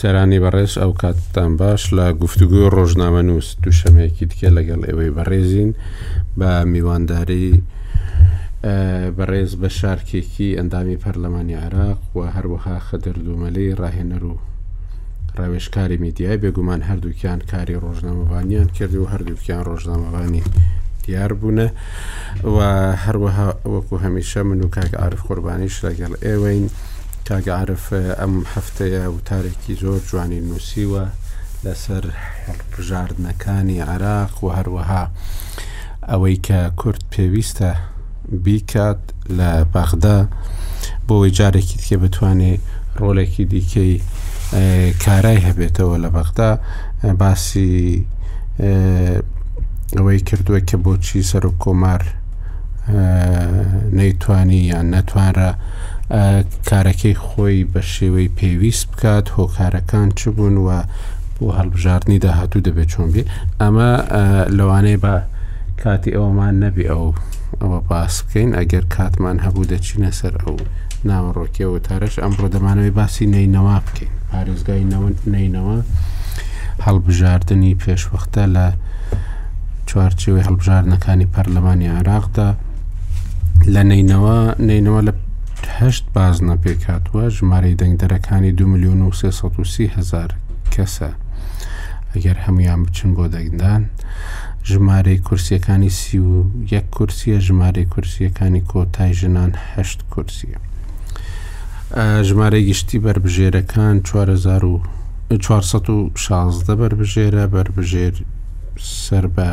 سەرانی بەڕێز ئەو کاتتان باش لە گفتوگوی ڕۆژنامە نووس دووشەمەیەکی دیکە لەگەڵ ئێوەی بەڕێزین بە میوانداری بەڕێز بە شارکێکی ئەندامی پەرلەمانی عراق و هەروەها خەدەر دوومەلەی ڕاهێنەر و ڕاوێژکاری میدیای بێگومان هەردووکیان کاری ڕۆژنامەوانیان کرد و هەردووکیان ڕۆژنامەوانی دیار بوونە و هەروەها وەکو هەمیشە من و کاک عرف قوربانیش لەگەڵ ئێوەین کاگەعاعرف ئەم هەفتەیە وتارێکی زۆر جوانی نووسیوە لەسەر هەڵپژاردنەکانی عراق و هەروەها ئەوەی کە کورد پێویستە بیکات لە بەغدا بۆی جارێکی دیکە بتوانێ ڕۆلێکی دیکەی کارای هەبێتەوە لە بەغدا باسی ئەوەی کردووە کە بۆچی سەر و کۆمار نەیتوانی یان نەتوانرا کارەکەی خۆی بە شێوەی پێویست بکات هۆکارەکان چ بوون و بۆ هەڵبژاردننی داهاتوو دەبێت چۆن بێ ئەمە لەوانەیە بە کاتی ئەومان نەبێ ئەو ئەوە باس بکەین ئەگەر کاتمان هەبوو دەچینە سەر ئەو ناوەڕۆکی وتارەش ئەمڕۆ دەمانەوەی باسی نینەوە بکەین پارێزگای نینەوە هەڵبژاردننی پێشوەختە لە چوارچەوەی هەڵبژاردنەکانی پەرلەمانی عراقدا لە نینەوە نینەوە لە هەشت بازنە پێکهاتووە، ژمارەی دەنگدەرەکانی دوو ملیۆن و سێ سەد و سی هەزار کەسە. ئەگەر هەمویان بچن بۆ دەنگدان، ژمارەی کورسییەکانی سی و یەک کورسییە، ژمارەی کورسییەکانی کۆتای ژنان هەشت کورسییە. ژمارەی گشتی بەربژێرەکان 416 بەربژێرە بەربژێر سەر بە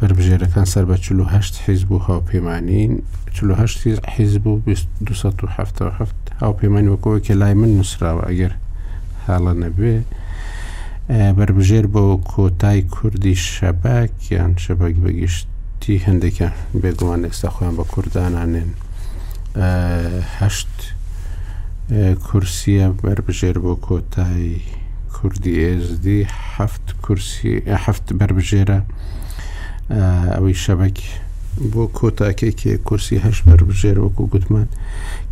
بەربژێرەکان سەر بە 48 حیزب و هاوپەیمانین 48 حیزب و 277 هاوپەیمانی وەکەوە کە لای من نووسراوە ئەگەر هەڵە نەبێ بەربژێر بۆ کۆتای کوردی شەباک یان شەبەک بەگشتی هەندێکە بێگومان ئێستا خۆیان بە کوردانانێن هەشت کورسیە بەربژێر بۆ کۆتای کوردی ئێزدی هەفت کورسی هەفت بەربژێرە ئەوەی شەبەک بۆ کۆتاکێکی کورسی هەش بەربژێر وەکو گوتمان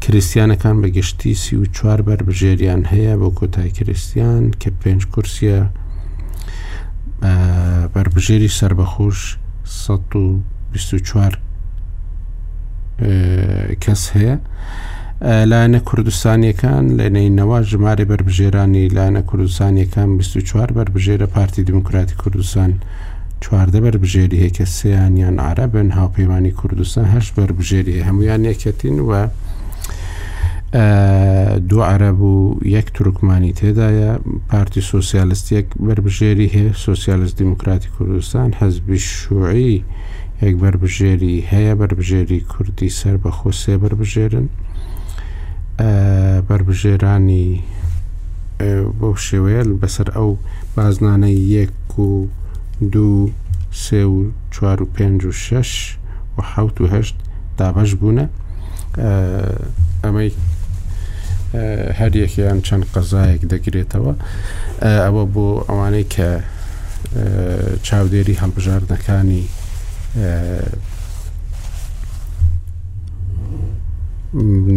کریسیانەکان بە گشتی سی و چوار بەربژێریان هەیە بۆ کۆتای کریسیان کە پێنج کورسیە بەربژێری سربەخۆش 124 کەس هەیە لایەنە کوردستانیەکان لە نینەوە ژمارە بەربژێرانی لایەنە کوردستانیەکان 24 بەربژێرە پارتی دموکراتی کوردستان چواردە بەربژێری هەیە کە سیانیان عربن هاوپەیمانانی کوردستان هەش بەربژێری هەمویان یەکەتین و دو عرب و یەک تورکمانی تێدایە پارتی سوسیالستیەک بەربژێری هەیە سوسیالست دموکراتی کوردستان حەزبی شوعی یەک بەربژێری هەیە بەربژێری کوردی سەر بە خۆسێ بەربژێرن بەربژێرانی بۆ شێوەیە بەسەر ئەو بازنانەی یەک و دوو سێ و چوار و پێنج و شەش و حوت و هەشت دابش بوونە ئەمەی هەریەکیان چەند قەزایەک دەگرێتەوە ئەوە بۆ ئەوانەی کە چاودێری هەڵبژاردنەکانی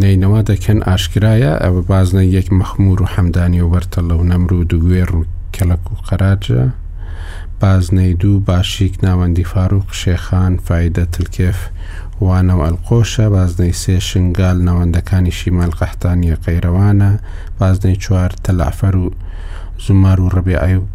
نینەوە دەکەن ئاشکرایە ئەوە بازنە یەک مەخمور و حەمدانی و وەرتە لەو نەمر و دوگوێر و کەلک و قەراجە بازنەی دوو باشیک ناوەندی فاروق شێخان فیدە تلکێف وانە و ئەلقۆشە بازنەی سێ شنگال ناوەندەکانی شیمال قەحتانیە قەیرەوانە بازنەی چوار تەلعفەر و زمار و ڕبیعی و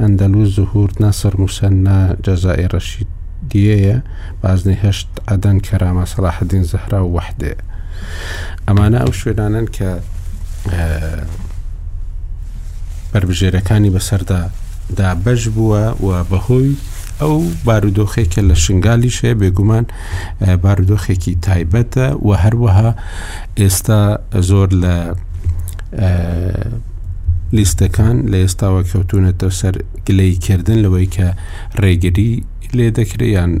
ئەندەلوس زهور نەسڕ موسەننا جەزائی ڕەشید دیەیە بازنەی هەشت عەدەن کەرامە سەڵاحەدین زەهرا و وەحدێ ئەمانە ئەو شوێنانن کە بەربژێرەکانی بەسەردا دابەش بووە و بەهۆی ئەو بارودۆخێک کە لە شنگالیش هەیە بێگومان بارودۆخێکی تایبەتە و هەروەها ئێستا زۆر لە لیستەکان لە ئێستاوە کەوتونەتە سەر گلەی کردن لەوەی کە ڕێگری لێ دەکریان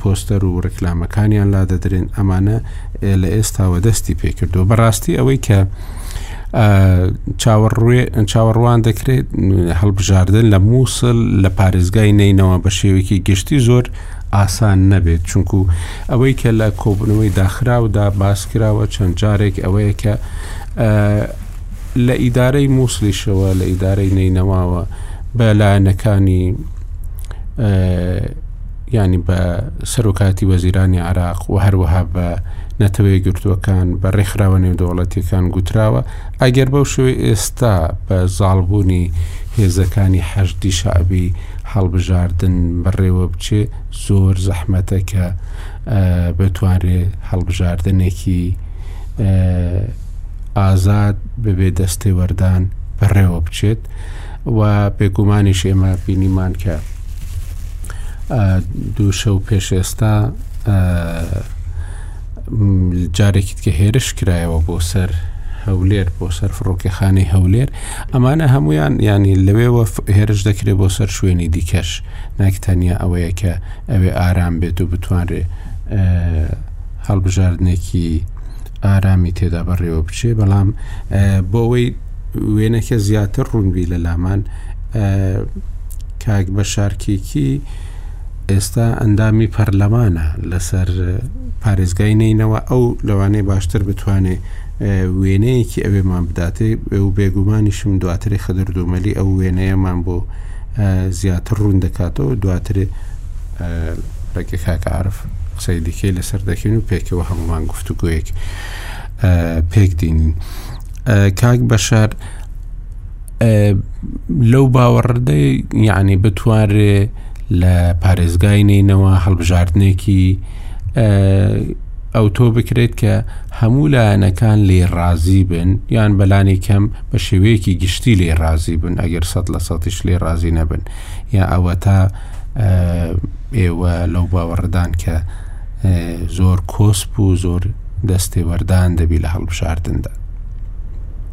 پۆستەر و ڕکلامەکانیان لا دەدرێن ئەمانە لە ئێستاوە دەستی پێکردو بەڕاستی ئەوەی کە چاوەڕێ چاوەڕوان دەکرێت هەڵبژاردن لە مووسل لە پارێزگای نینەوە بە شێوەیەکی گشتی زۆر ئاسان نەبێت چونکو ئەوەی کە لە کۆبنەوەی داخراودا باسکراوە چەند جارێک ئەوەیە کە لە ئیدارەی مووسڵیشەوە لە ئیدارەی نینەواوە بە لایەنەکانی ینی بە سەرۆکاتی وەزیرانی عراق و هەروەها بە نەتەوەی گرتووەکان بە ڕێکخراوە نێودەوڵەتیەکان گوتراوە ئەگەر بەو شوێ ئێستا بە زاڵبوونی هێزەکانی حەشدی شعبی هەڵبژاردن بەڕێوەبچێ زۆر زەحمەتە کە بتوانرێ هەڵبژاردنێکی ئازاد ببێ دەستێوەردان بەڕێوە بچێت و بێگومانیش ئێمە بینیمان کە دوو شەو پێش ئێستا جارێکی دیکە هێرش کرایەوە بۆ سەر هەولێر بۆ سەر فڕۆکەخانەی هەولێر ئەمانە هەمویان ینی لەوێوە هێرش دەکرێت بۆ سەر شوێنی دیکەش ناکتەنیا ئەوەیە کە ئەوێ ئارام بێت و بتوانرێ هەڵبژاردنێکی ئارامی تێدا بەڕێوە بچێ بەڵام بۆەوەی وێنەکە زیاتر ڕوونبی لە لامان کاک بە شارکێکی ئێستا ئەندامی پەرلەمانە لەسەر پارێزگای نەینەوا، ئەو لەوانەیە باشتر بتوانێ وێنەیەکی ئەوێمان بداتێ و بێگومانیشم دواترێ خەدر دومەلی ئەو وێنەیەمان بۆ زیاتر ڕوون دەکاتەوە دواترێ ڕێکە کاکە عرف قسەی دیکەی لەسەر دەکەین و پێکەوە هەمومان گفتوگویەک پێک دینین کاک بەشار لەو باوەڕدەی یعنی بتوانرێ لە پارێزگای نینەوە هەڵبژاردنێکی ئەو تۆ بکرێت کە هەموو لایەنەکان لێ ڕازی بن یان بەلانی کەم بە شێوەیەکی گشتی لێ ڕازی بن ئەگەر سە لە سەتیش لێ ڕازی نەبن یا ئەوە تا ئێوە لەو باوەڕدان کە زۆر کۆسپ و زۆر دەستێوەردان دەبی لە هەڵبژاردندا.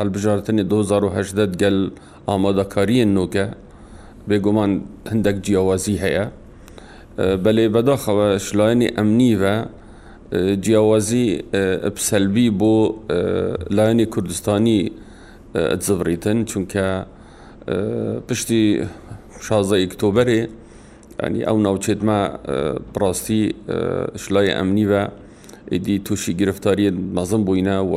هەڵبژاردنی دوو هەزار و هەژدە گەل ئامادەکارییە نوکە بێگومان هەندێک جیاوازی هەیە بەلێ بەداخەوە شلایەنی ئەمنیڤە جیاوازی سەلبی بۆ لایەنی کوردستانی زبریتن چونکە پشتی شازە ئیکتۆبەرێ ینی ئەو ناوچێتمە بڕاستی شلای ئەمنیڤە ئیدی تووشی گرفتاری مەزم بووینە و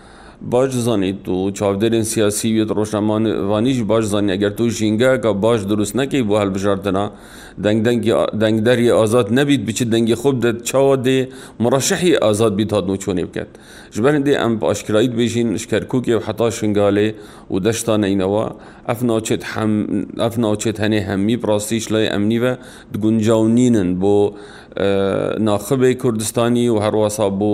باش دەزانیت و چاودێرێن سیاسی وێت ڕۆژنامەوانیش باش زانی ئەگەر تۆ ژینگەکە باش دروست نەکەی بۆ هەلبژاردنا دەنگدەری ئازاد نەبیت بچ دەنگی خۆ بدەت چاوە دێ مڕەشحی ئازاد بیت هاتن و چۆنێ بکەت ژبەر دێ ئەم باشکرایت بێژین شکەرکوکێ و حتا شنگالێ و دەشتا نەینەوە ئەف ناوچێت حەم ئەف ناوچێت هەنێ هەمی بڕاستیش لای ئەمنیڤە دگونجاو نینن بۆ ناخبێ کوردستانی و هەروەسا بۆ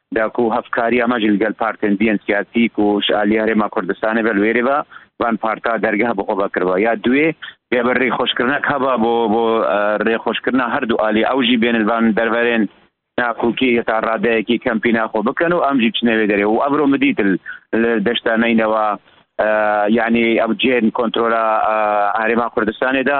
دا کو هەفکاری ئەمەژل گەل پارتێن بیەن سیاسی کو شالی هەرێما کوردستانێ بەل وێرێ بە وان پارتا دەرگه بخۆ بە کروە یا دوێ بێ بە ری خۆشکردنە کە بە بۆ بۆ ری خۆشکردنە هەردوو ئالی ئەوژی بێنل وان دەربەرێن ناکوکی هێتا ڕادەیەکی کەمپی ناخۆ بکەن و ئەمژی چنەوێ دەرێ و ئەبرۆ مدیتل دەشتا نەینەوە یعنی ئەو جێن کۆنترۆلا هەرێما کوردستانێدا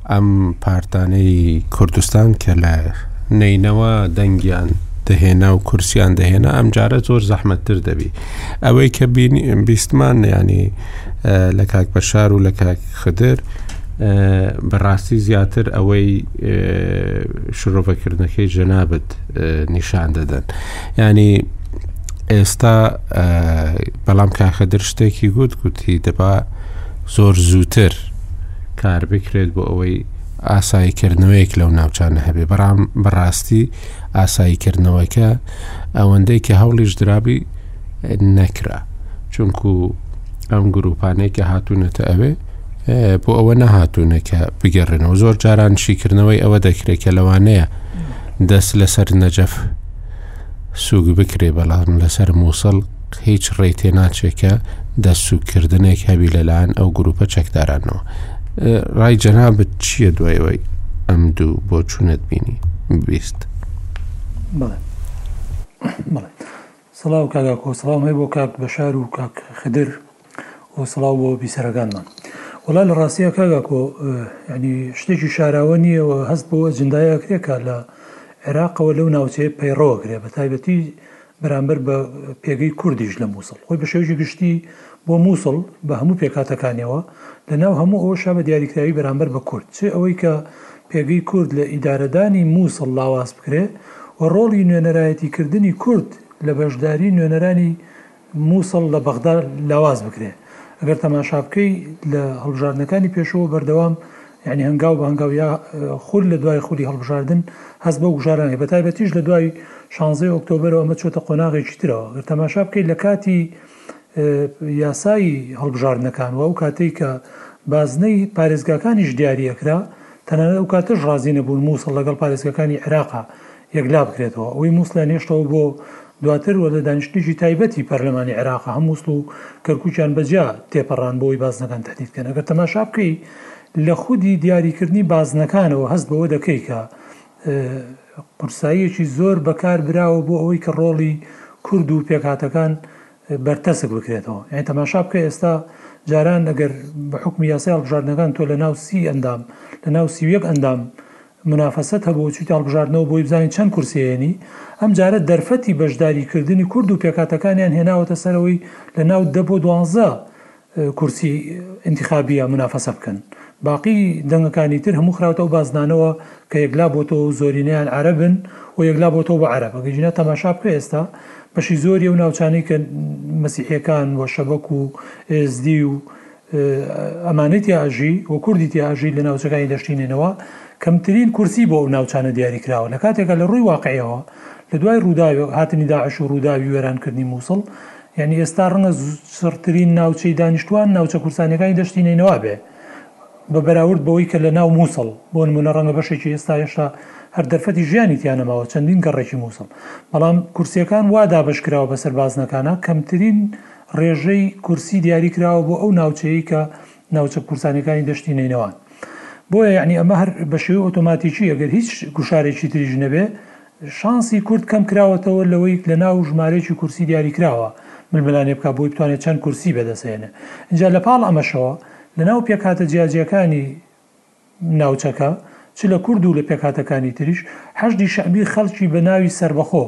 ئەم پارتانەی کوردستان کە لە نەینەوا دەنگیان دەهێنا و کورسیان دەهێنا ئەمجارە زۆر زەحمەتتر دەبی ئەوەی کە بیستمان ینی لە کاک بەشار و لە کاک خدر بەڕاستی زیاتر ئەوەی شرۆڤەکردنەکەی جەنابەت نیشان دەدەن ینی ئێستا بەڵام کاخەدر شتێکی گوت گوتی دەبا زۆر زووتر کار بکرێت بۆ ئەوەی ئاسایی کردنەوەیەک لەو ناوچانە هەبێ بەڕام بەڕاستی ئاسایی کردنەوەکە ئەوەندەی کە هەوڵیش درابی نەکرا چونکو ئەم گروپانەی کە هاتوونەتە ئەوێ بۆ ئەوە نەهاتوونە کە بگەڕێنەوە زۆر جاران شیکردنەوەی ئەوە دەکرێت کە لەوانەیە دەست لەسەر نەجەف سووک بکرێ بەڵام لەسەر مووسڵ هیچ ڕێی تێناچێت کە دەسوکردنێک هەبی لەلایەن ئەو گروپە چەکدارانەوە ڕای جەنابەت چییە دوایەوەی ئەم دوو بۆ چوونت بینی بیست سڵاو کاگاکۆ سڵاومەی بۆ کاک بەشار و کاک خدر و سڵاو بۆ بیسەرەکانمان. وەڵا لە ڕاستیا کاک ئاکۆ یانی شتێکی شاراوە نییە و هەست بەو ئەجندایە ئەکرێ کە لە عێراقەوە لەو ناوچەیە پەیڕەو ئەکرێ بە تایبەتی بەرامبەر بە پێگەی کوردیش لە مووسڵ خۆی بە شێوەیەکی گشتی بۆ مووسڵ بە هەموو پێکهاتەکانیەوە لە ناو هەموو ئەوەشا بە دیاریکراوی بەرامبەر بە کورد چ ئەوەی کە پێگەی کورد لە ئیدارەدانی مووسڵ لاواز بکرێ و ڕۆڵی نوێنەرایەتیکردنی کورد لە بەشداری نوێنەرانی موسڵ لە بەغدا لاواز بکرێ. ئەگەر تەماشا بکەی لە هەڵبژاردنەکانی پێشوو بەردەوام یانی هەنگاو بە هەنگاو یا خول لە دوای خولی هەڵبژاردن هەست بەو گوشارانە هەیە بەتایبەتیش لە دوای شانزەی ئۆکتۆبەرەوە ئەمە چۆتە قۆناغێکی ترەوە گەر تەماشا بکەی لە کاتی یاسایی هەڵبژاردنەکان و ئەو کاتەی کە بازنەی پارێزگاکانیش دیاریەکرا تەنانەت ئەو کاتەش ڕازی نەبوون مووسڵ لەگەڵ پارێزگەکانی عێراقا یەکلا بکرێتەوە ئەوەی موسڵیان هێشتەوە بۆ دواتر وە لە دانیشتنێکی تایبەتی پەرلەمانی عێراق هەم موسڵ و کەرکوکیان بە جیا تێپەڕان بۆی بازنەکان تهدید بکەن ئەگەر تەماشا بکەی لە خودی دیاریکردنی بازنەکانەوە هەست بەوە دەکەی کە قورساییەکی زۆر بەکار براوە بۆ ئەوەی کە ڕۆڵی کورد و پێکهاتەکان بەرتەسک بکرێتەوە یعنی تەماشا بکە ئێستا جاران ئەگەر بە حکومی یاسای هەڵبژاردنەکان تۆ لە ناو سی ئەندام لە ناو سی یەک ئەندام منافەسەت هەبوو و چوویتە هەڵبژاردنەوە بۆی بزانین چەند کورسی ئەهێنی، ئەم جارە دەرفەتی بەشداری کردنی کورد و پێکهاتەکانیان هێناوەتە سەرەوەی لە ناو دە بۆ دوانزە کورسی ئینتیخابییە منافەسە بکەن، باقی دەنگەکانی تر هەموو خراوەتە ئەو بازنانەوە کە یەکلا بۆتەوە و زۆرینەیان عەرەبن و یەکلا بۆتەوە بە عەرەب، ئەگینا تەماشا بکە ئێستا بەشی زۆری ئەو ناوچانەی کە مەسیحییەکان و شەبەک و ئێزدی و ئەمانەی تیا ئەژی و کوردی تیا ئەژی لە ناوچەکانی دەشتی نەینەوا کەمترین کورسی بۆ ئەو ناوچانە دیاری کراوە لە کاتێکە لە ڕووی واقعیەوە لە دوای ڕووداوێک هاتنی داعش و ڕووداوی وێرانکردنی مووسڵ یعنی ئێستا ڕەنگە سڕترین ناوچەی دانیشتوان ناوچە کورسانەکانی دەشتی نینەوە بێ بە بەراورد بەوەی کە لە ناو مووسڵ بۆ نمونە ڕەنگە بەشێکی ئێستا هێشتا هەر دەرفەتی ژیانی تیانەماوە چەندین گەڕێکی مووسڵ بەڵام کورسیەکان وا دابشکراوە بەسەر بازنەکانە کەمترین ڕێژەی کورسی دیاری کراوە بۆ ئەو ناوچەیەی کە ناوچە کوردستانیەکانی دەشتی نەینەوان بۆیە یەعنی ئەمە هەر بە شێوەی ئۆتۆماتیکی ئەگەر هیچ گوشارێکی تریش نەبێ شانسی کورد کەم کراوەتەوە لەوەی لە ناو ژمارەیەکی کورسی دیاری کراوە ململانێ بکا بۆی بتوانێت چەند کورسی بەدەسێنێ ئینجا لە پاڵ ئەمەشەوە لە ناو پێکهاتە جیاجیاکانی ناوچەکە، چ لە کورد و لە پێکهاتەکانی تریش، حەشدی شەعبی خەڵکی بە ناوی سەربەخۆ،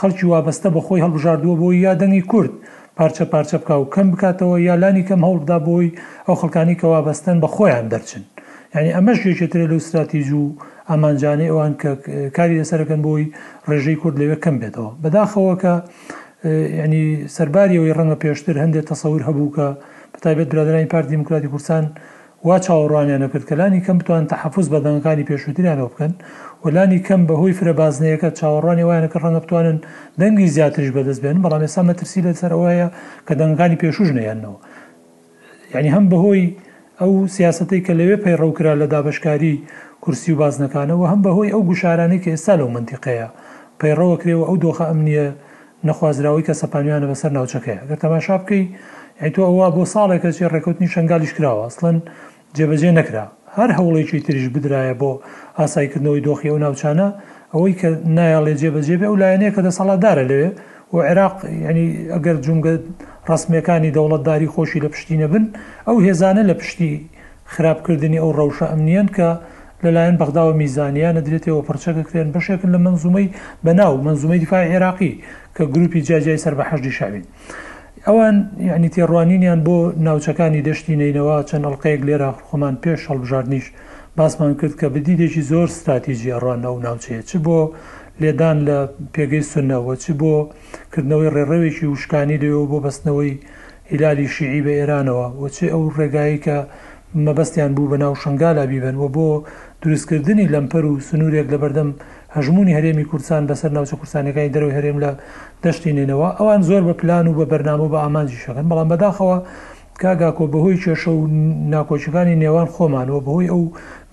خەڵکی وابەستە بە خۆی هەڵبژاردووە بۆی یا دەنگی کورد پارچە پارچە بکا و کەم بکاتەوە یا لانی کەم هەوڵ بدا بۆی ئەو خەڵکانەی کە وابەستەن بە خۆیان دەرچن. یانی ئەمەش یەکێترە لەو ستراتیج و ئامانجانەی ئەوان کە کاری لەسەر ئەکەن بۆی ڕێژەی کورد لەوێ کەم بێتەوە. بەداخەوە کە یانی سەرباری ئەوەی ڕەنگە پێشتر هەندێ تەسەور هەبوو کە بە تایبەت برادەرانی پارتی دیموکراتی کوردستان وا چاوەڕوانیان دەکرد کە لانی کەم بتوانن تەحەفوز بە دەنگەکانی پێشووتریانەوە بکەن و لانی کەم بە هۆی فرە بازنەیەکە چاوەڕوانی ئەوەیان دەکرد ڕەنگە بتوانن دەنگی زیاتریش بەدەست بێنن بەڵام ئێستا مەترسی لەسەر ئەوە هەیە کە دەنگەکانی پێشووش نەیەننەوە یانی هەم بە هۆی ئەو سیاسەتەی کە لەوێ پەیڕەو کرا لە دابەشکاری کورسی و بازنەکانە و هەم بە هۆی ئەو گوشارانەی کە ئێستا لەو مەنتیقەیە پەیڕەوە کرێ و ئەو دۆخە ئەمنییە نەخوازراوەی کە سەپانویانە بەسەر ناوچەکەیا گەر تەماشا بکەی یانی تۆ ئەوە بۆ ساڵێکە چێ ڕێکەوتنی شەنگالیش کراوە ئەسڵەن جێبەجێ نەکرا هەر هەوڵێکی تریش بدرایە بۆ ئاسایی کردنەوەی دۆخی ئەو ناوچانە ئەوەی کە نایەڵێ جێبەجێ بێ ئەو لایەنەیە کە دەسەڵاتدارە لەوێ و عێراق یانی ئەگەر جومگە ڕەسمیەکانی دەوڵەتداری خۆشی لە پشتی نەبن ئەو هێزانە لە پشتی خراپ کردنی ئەو ڕەوشە ئەمنیەن کە لەلایەن بەغداوە میزانییە نەدرێتێ و پڕچەک ئەکرێن، بەشێکن لە مەنزوومەی بەناو، مەنزوومەی دیفاعی عێراقی، کە گرووپی جیاجیای سەر بە حەشدی شەعبین. ئەوان یەعنی تێڕوانینیان بۆ ناوچەکانی دەشتی نەینەوا، چەند ئەڵقەیەک لێرە خۆمان پێش هەڵبژاردنیش باسمان کرد کە بە دیدێکی زۆر ستراتیجی ئەڕواننە ئەو ناوچەیە، چ بۆ لێدان لە پێگەی سوننە و چ بۆ کردنەوەی ڕێڕەوێکی وشکانی لەوێ و بۆ بەستنەوەی هیلالی شیعی بە ئێرانەوە و چ ئەو ڕێگایەی کە مەبەستیان بوو بە ناو شنگالا بیبەن و بۆ دروست کردنی لەمپەر و سنوورێک لە بەردەم هەژموونی هەرێمی کوردستان بە سەر ناوچە کوردستانیەکانی دەرەوەی هەرێم لە دەشتی نەینەوا ئەوان زۆر بە پلان و بە بەرنامە و بە ئامانج ئیش ئەکەن بەڵام بەداخەوە کاک ئاکۆ بە هۆی کێشە و ناکۆکیەکانی نێوان خۆمان و بە هۆی ئەو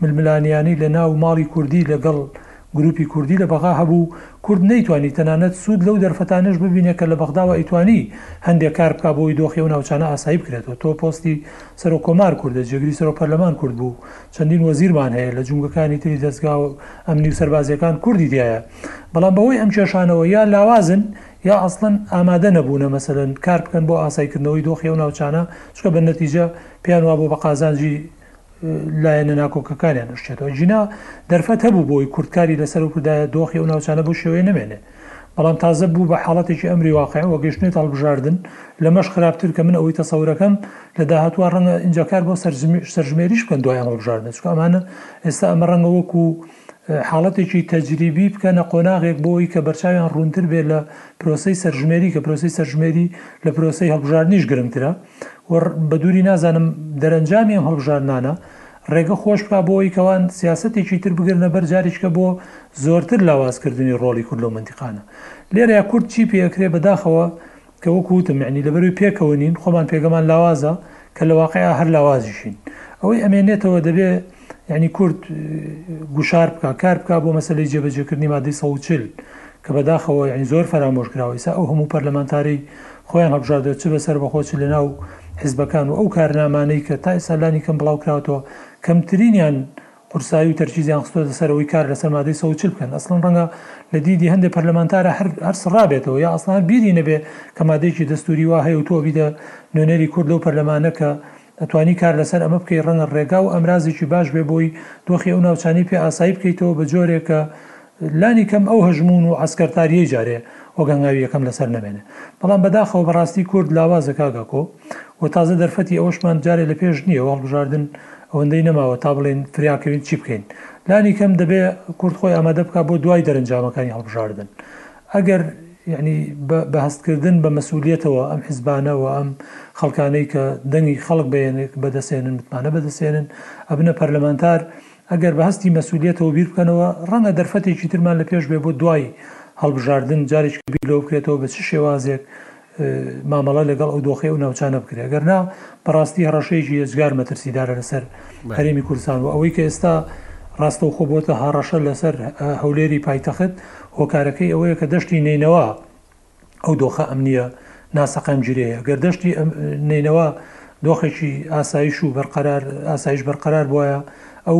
ململانێیانەی لە ناو ماڵی کوردی لە گەڵ گروپی کوردی لە بەغا هەبوو، کورد نەیتوانی تەنانەت سوود لەو دەرفەتانەش ببینێ کە لە بەغداوە ئەیتوانی هەندێ کار بکا بۆ وەی دۆخی ئەو ناوچانە ئاسایی بکرێتەوە، تۆ پۆستی سەرۆک کۆمار کوردە، جێگری سەرۆک پەرلەمان کورد بوو، چەندین وەزیرمان هەیە، لە جومگەکانی تری دەزگا ئەمنی و سەربازیەکان کوردی تیایە، بەڵام بەهۆی ئەم کێشانەوە یا لاوازن یا ئەسڵەن ئامادە نەبوونە مەسەلەن کار بکەن بۆ ئاسایی کردنەوەی دۆخی ئەو ناوچانە، چونکە بە نەتیجە پێیان وابوو بە قازانجی لایەنە ناکۆکەکانیان ئوشێتەوە جینا دەرفەت هەبوو بۆی کوردکاری لەسەر وکردایە دۆخی و ناوچانە بۆ شێوەیە نمێنێ بەڵام تازە بوو بە حاڵەتێکی ئەمری واقع وەگەشتێت هەڵبژاردن لەمەش خراپتر کە من ئەوەی تەسەورەکەم لە داهاتوە ڕەنگە ئینجا کار بۆ سەرژمێریش بکەن دوای ئەم هەڵبژاردنە چکە ئەمانە ئێستا ئەمە ڕەنگە وەکو حاڵەتێکی تەجریبی بکەنە قۆناغێک بۆی کە بەرچاویان ڕوونتر بێت لە پرۆسی سەرژمێری کە پرۆسی سەرژمێری لە پرۆسی هەڵبژاردنیش گرنگترە و بەدووری نازانم دەرەنجامی ئەم هەڵبژاردنانە ڕێگە خۆش بکا بۆ ئەوەی کەوان سیاسەتێکی تر بگرنە بەر جاریچکە بۆ زۆرتر لاوازکردنی ڕۆڵی کورد لەو منتیقانە لێرەیە کورد چی پێکرێ بەداخەوە کە وەکو وتم معنی لەبەروی پێکەوە نین خۆمان پێگەمان لاوازە کە لە واقعیا هەر لاوازیشین ئەوەی ئەمێنێتەوە دەبێ یانی کورد گوشار بکا کار بکا بۆ مەسەلەی جێبەجێکردنی مادەی سەد و چل کە بەداخەوە یانی زۆر فەرامۆش کراوە ئیسا ئەو هەموو پەرلەمانتارەی خۆیان هەڵبژاردوە چ بە سەربەخۆ چ لەناو حیزبەکان و ئەو کارنامانەی کە تا ئیستا لانی کەم بڵاو کراوەتەوە کەمترینیان قورسایی و تەرکیزیان خستۆتە سەر ئەوەی کار لەسەر مادەی سەد و چل بکەن ئەسڵەن ڕەنگە لە دیدی هەندێ پەرلەمانتارە هەر هەر سڕابێتەوە یا ئەسڵان هەر بیری نەبێ کە مادەیەکی دەستوری وا هەیە و تۆ ئەبیتە نوێنەری کورد لەو پەرلەمانە کە ئەتوانی کار لەسەر ئەمە بکەی ڕەنگە ڕێگا و ئامرازێکی باش بێ بۆی دۆخی ئەو ناوچانەی پێ ئاسایی بکەیتەوە بە جۆرێ کە لانی کەم ئەو هەژموون و عەسکەرتاریەی جارێ وەک هەنگاوی یەکەم لەسەر نەمێنێ بەڵام بەداخەوە بەڕاستی کورد لاوازە کاک ئاکۆ و تازە دەرفەتی ئەوەشمان جارێ لە پێش نیە و هەڵبژاردن ئەوەندەی نەماوە تا بڵێین فریاکەوین چی بکەین لانی کەم دەبێ کورد خۆی ئامادە بکا بۆ دوای دەرنجامەکانی هەڵبژاردن ئەگەر یەعنی بە هەست کردن بە مەسئولیەتەوە ئەم حزبانە و ئەم خەڵکانەی کە دەنگی خەڵک بەدەست هێنن متمانە بەدەست هێنن ئەبنە پەرلەمانتار ئەگەر بە هەستی مەسئولیەتەوە بیر بکەنەوە ڕەنگە دەرفەتێکی ترمان لە پێش بێ بۆ دوای هەڵبژاردن جارێکی بیر لەوە بکرێتەوە بە چ شێوازێک مامەڵە لەگەڵ ئەو دۆخەی ئەو ناوچانە بکرێت ئەگەرنا بەڕاستی هەڕەشەیەکی ئێجگار مەترسیدارە لەسەر هەرێمی کوردستان و ئەوەی کە ئێستا ڕاستەوخۆ بۆتە هەڕەشە لەسەر هەولێری پایتەخت هۆکارەکەی ئەوەیە کە دەشتی نینەوە ئەو دۆخە ئەمنیە ناسەقام گیرەیە گەردەشتی نینەوە دۆخێکی ئاسایش و بەرقەرار ئاسایش بەرقەرار بواە ئەو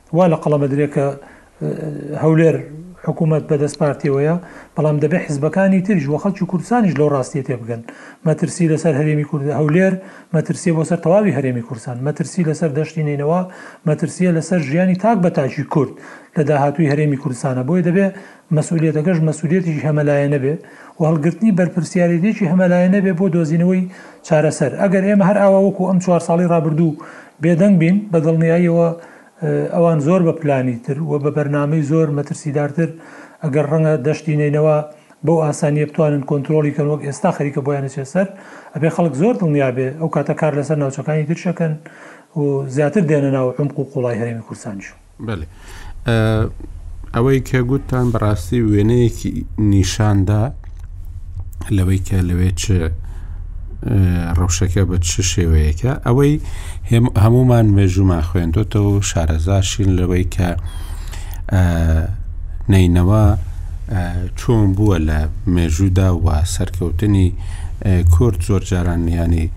وا لە قەڵەم ئەدرێ کە هەولێر حکوومەت بەدەست پارتیەوەیە، بەڵام دەبێ حزبەکانی تریش و خەڵکی کوردستانیش لەو ڕاستیە تێبگەن. مەترسی لەسەر هەرێمی کورد هەولێر مەترسیە بۆ سەر تەواوی هەرێمی کوردستان، مەترسی لەسەر دەشتی نەینەوا، مەترسیە لەسەر ژیانی تاک بە تاکی کورد لە داهاتووی هەرێمی کوردستانە. بۆیە دەبێ مەسئولیەتەکەش مەسئولیەتێکی هەمەلایەنە بێ و هەڵگرتنی بەرپرسیارێتیەکی هەمەلایەنە بێ بۆ دۆزینەوەی چارەسەر. ئەگەر ئێمە هەر ئاوا وەکو ئەم چوار ساڵی ڕابردوو بێدەنگ بین، بە دڵنیاییەوە ئەوان زۆر بە پلانی تر و بە بەرنامەی زۆر مەترسیدارتر ئەگەر ڕەنگە دەشتی نەینەوا بەو ئاسانیە بتوانن کۆنترۆڵی کەن وەک ئێستا خەریکە بۆیان ئەچێ سەر. ئەبێ خەڵک زۆر دڵنیا بێ ئەو کاتە کار لەسەر ناوچەکانی ترش ئەکەن و زیاتر دێنە ناو عومق و قوڵای هەرێمی کوردستانیش. بەلێ ئەوەی کە گوتتان بەڕاستی وێنەیەکی نیشاندا لەوەی کە لەوێ چ ڕەوشەکە بە چ شێوەیەەکە ئەوەی هەمومان مێژومان خوێندۆتەوە و شارەزاشین لەوەی کە نینەوە چۆن بووە لە مێژوودا و سەرکەوتنی کورد زۆر جاران نیانی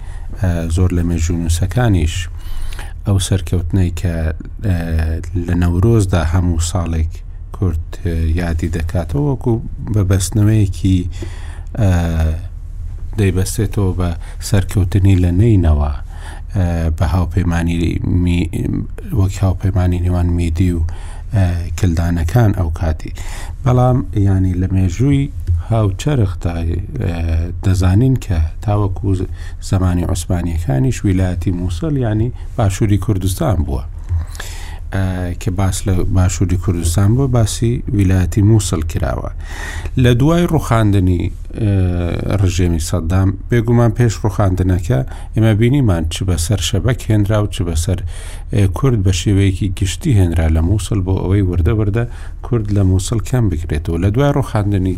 زۆر لە مێژوونووسەکانیش ئەو سەرکەوتنەی کە لە نەورۆزدا هەموو ساڵێک کورد یادی دەکاتەوە وەکو بە بەستنەوەیەکی دەیبەستێتەوە بە سەرکەوتنی لە نینەوە بە هاوپەیمانی وەک هاوپەیمانی نێوان میدی و کلدانەکان ئەو کاتی بەڵام ینی لە مێژووی هاوچەرخدا دەزانین کە تاوەکو زمانی عوسمانیەکانیش ویلایەتی مووسڵ ینی باشووری کوردستان بووە کە باس لە باشووری کوردستان بۆ باسی ویلایەتی مووسڵ کراوە لە دوای ڕوخاندنی ڕژێمی سەددام بێگومان پێش ڕوخاندنەکە ئێمە بینیمان چ بەسەر شەبەک هێنرا و چ بەسەر کورد بە شێوەیەکی گشتی هێنرا لە مووسڵ بۆ ئەوەی وردە وردە کورد لە مووسڵ کەم بکرێتەوە لە دوای ڕوخاندنی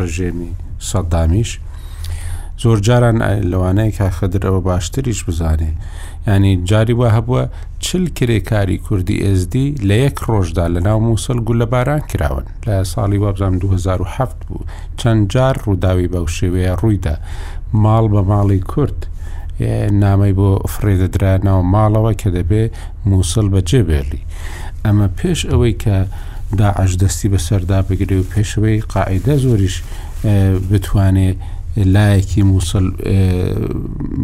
ڕژێمی سەددامیش زۆر جاران لەوانەیە کا خدرەوە باشتریش بزانێ ینی جاری وە هەبووە چل کرێکاری کوردی ئێزدی لە یەک ڕۆژدا لە ناو مووسڵ گو لە باران کراون لە ساڵی وابزان 2007 بوو چەند جار ڕووداوی بەو شێوەیە ڕوویدا ماڵ بە ماڵی کورد. نامەی بۆ فڕێدەدرا ناو ماڵەوە کە دەبێ مووسڵ بە جێبێڵی ئەمە پێش ئەوەی کە داعش دەستی بەسەردا بگرێ و پێشەوەی قاعدە زۆریش بتوانێ لایەکی مووسڵ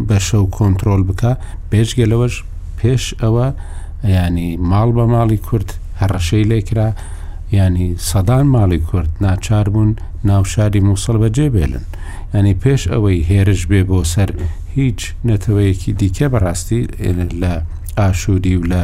بەشە و کۆنتترۆل بکە بێژگە لەوەش پێش ئەوە ینی ماڵ بە ماڵی کورد هەڕەشەی لێکرا ینی سەدان ماڵی کورد ناچار بوون ناوشاری مووسڵ بەجێ بێلن ینی پێش ئەوەی هێرش بێ بۆ سەر هیچ نەتەوەیەکی دیکە بەڕاستی لە ئاشووری و لە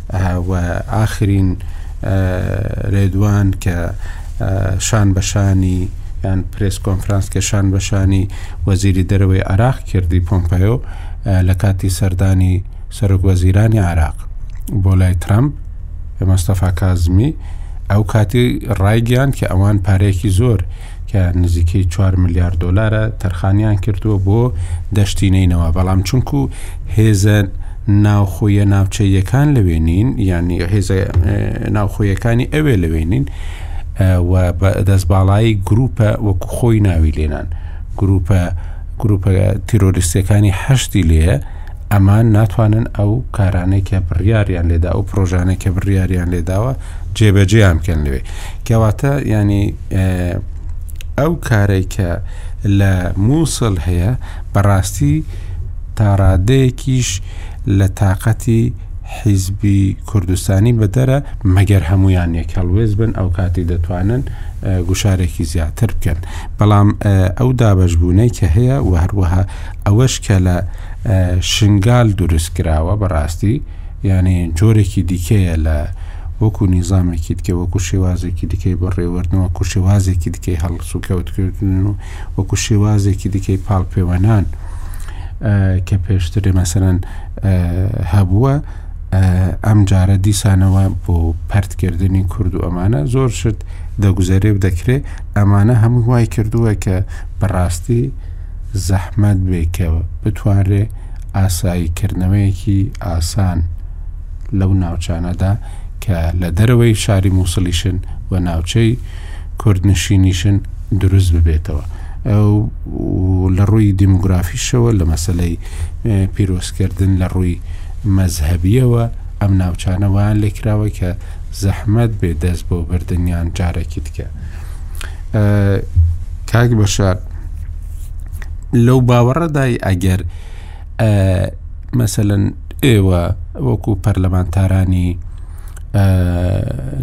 و ئاخرین رێدوان کە شان بە شانی یان پرێس کۆنفرانس کە شان بە شانی وەزیری دەرەوەی عراق کردی پۆمپەیۆ لە کاتی سەردانی سەرۆک وەزیرانی عراق بۆ لای ترامپ مەستەفا کازمی ئەو کاتی ڕایگەیان کە ئەوان پارێکی زۆر کە نزیکەی چوار ملیار دۆلارە تەرخانیان کردووە بۆ دەشتی نینەوە بەڵام چونکو هێزە ناوخۆیە ناوچەیەکان لەوێ نین یعنی هێزە ناوخۆیەکانی ئەوێ لەوێ نین و دەست باڵایی گروپە وەکو خۆی ناوی لێنان گروپە گروپە تیرۆریستەکانی حەشتی لێە ئەمان ناتوانن ئەو کارانەی کە بڕیاریان لێدا ئەو پرۆژانە کە بڕیاریان لێداوە جێبەجێیان بکەن لەوێ کەواتە ینی ئەو کارەی کە لە مووسڵ هەیە بەڕاستی تاڕادەیەکیش لە تااقەتی حیزبی کوردستانی بەدەرە مەگەر هەمویان یەک هەڵوێز بن ئەو کاتی دەتوانن گوشارێکی زیاتر بکەن بەڵام ئەو دابشبوونەی کە هەیە و هەروەها ئەوەش کە لە شنگال دروست کراوە بەڕاستی یانی جۆرێکی دیکەیە لە وەکو نیزامێکی دیکە وەکو شێوازێکی دیکەی بەڕێوەردن وەکو شێوازێکی دیکەی هەڵس و کەوتکردن و وەکو شێوازێکی دیکەی پاڵپێوەنان کە پێشترێ مەسەرەن هەبووە ئەم جارە دیسانەوە بۆ پرتکردنی کورد و ئەمانە زۆر شت دەگوزەرێ و دەکرێت ئەمانە هەموو وای کردووە کە بەڕاستی زەحمەت بێ کە بتوانرێ ئاسایی کردنەوەیەکی ئاسان لەو ناوچانەدا کە لە دەرەوەی شاری مووسڵیشن و ناوچەی کوردنشینیشن دروست ببێتەوە لە ڕووی دیموگرافیشەوە لە مەسلەی پیرۆستکردن لە ڕووی مەزهبیەوە ئەم ناوچانە وان لێکراوە کە زەحمەت بێ دەست بۆ بردنیان جارێکی دیکە کاک بەشار لەو باوەڕەدای ئەگەر مەسەن ئێوە وەکو پەرلەمانتارانی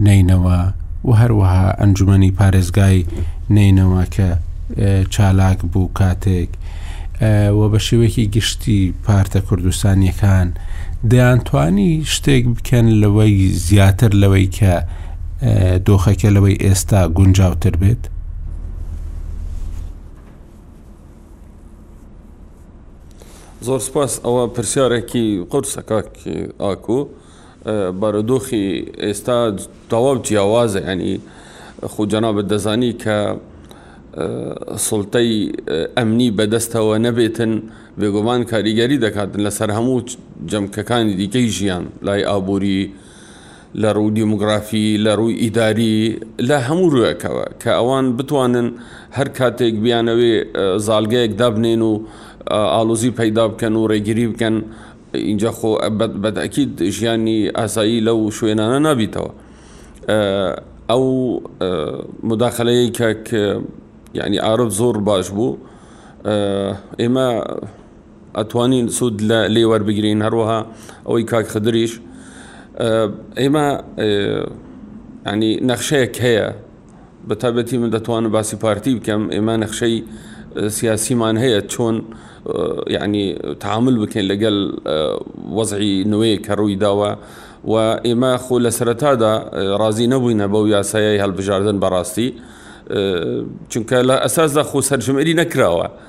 نینەوە و هەروەها ئەنجومی پارێزگای نینەوە کە چالاک بوو کاتێک و بە شێوەیەکی گشتی پارتە کوردستانیەکان دەیانتوانی شتێک بکەن لەوەی زیاتر لەوەی کە دۆخەکە لەوەی ئێستا گونجاوتر بێت زۆر سپاس ئەوە پرسیارێکی قورسە کاک ئاکو بارودۆخی ئێستا تەواو جیاوازە ینی خو جەنابەت دەزانی کە سڵتەی ئەمنی بەدەستەوە نەبێتن بێگومان کاریگەری دەکاتن لەسەر هەموو جەمکەکانی دیکەی ژیان لای ئابووری لە ڕووی دیموگرافی، لە ڕووی ئیداری، لە هەموو ڕوێکەوە کە ئەوان بتوانن هەر کاتێک بیانەوێ زالگەیەک دابنێن و ئالۆزی پەیدا بکەن و ڕێگیری بکەن ئینجا خۆ بەداکیت ژیانی ئاسایی لەو شوێنانە نابیتەوە ئەو مداخلەیە کە ینی عرب زۆر باش بوو ئێمە ئەتوانین سوود لە لێ وەربگرین هەروەها ئەوەی کاک خدریش ئێمە ینی نەخشەیەک هەیە بە تابەتی من دەتوانم باسی پارتی بکەم ئێمە نەخشەی سیاسیمان هەیە چۆن ینی تعامل بکەین لەگەل وەزعی نوێ کە ڕووی داوە و ئێمە خۆ لە سەرەتادا ڕازی نەبووینە بەو یاسایە هەڵبژاردن بەڕاستی چونکە لە ئەساسدا خۆ سەرژمێری نەکراوە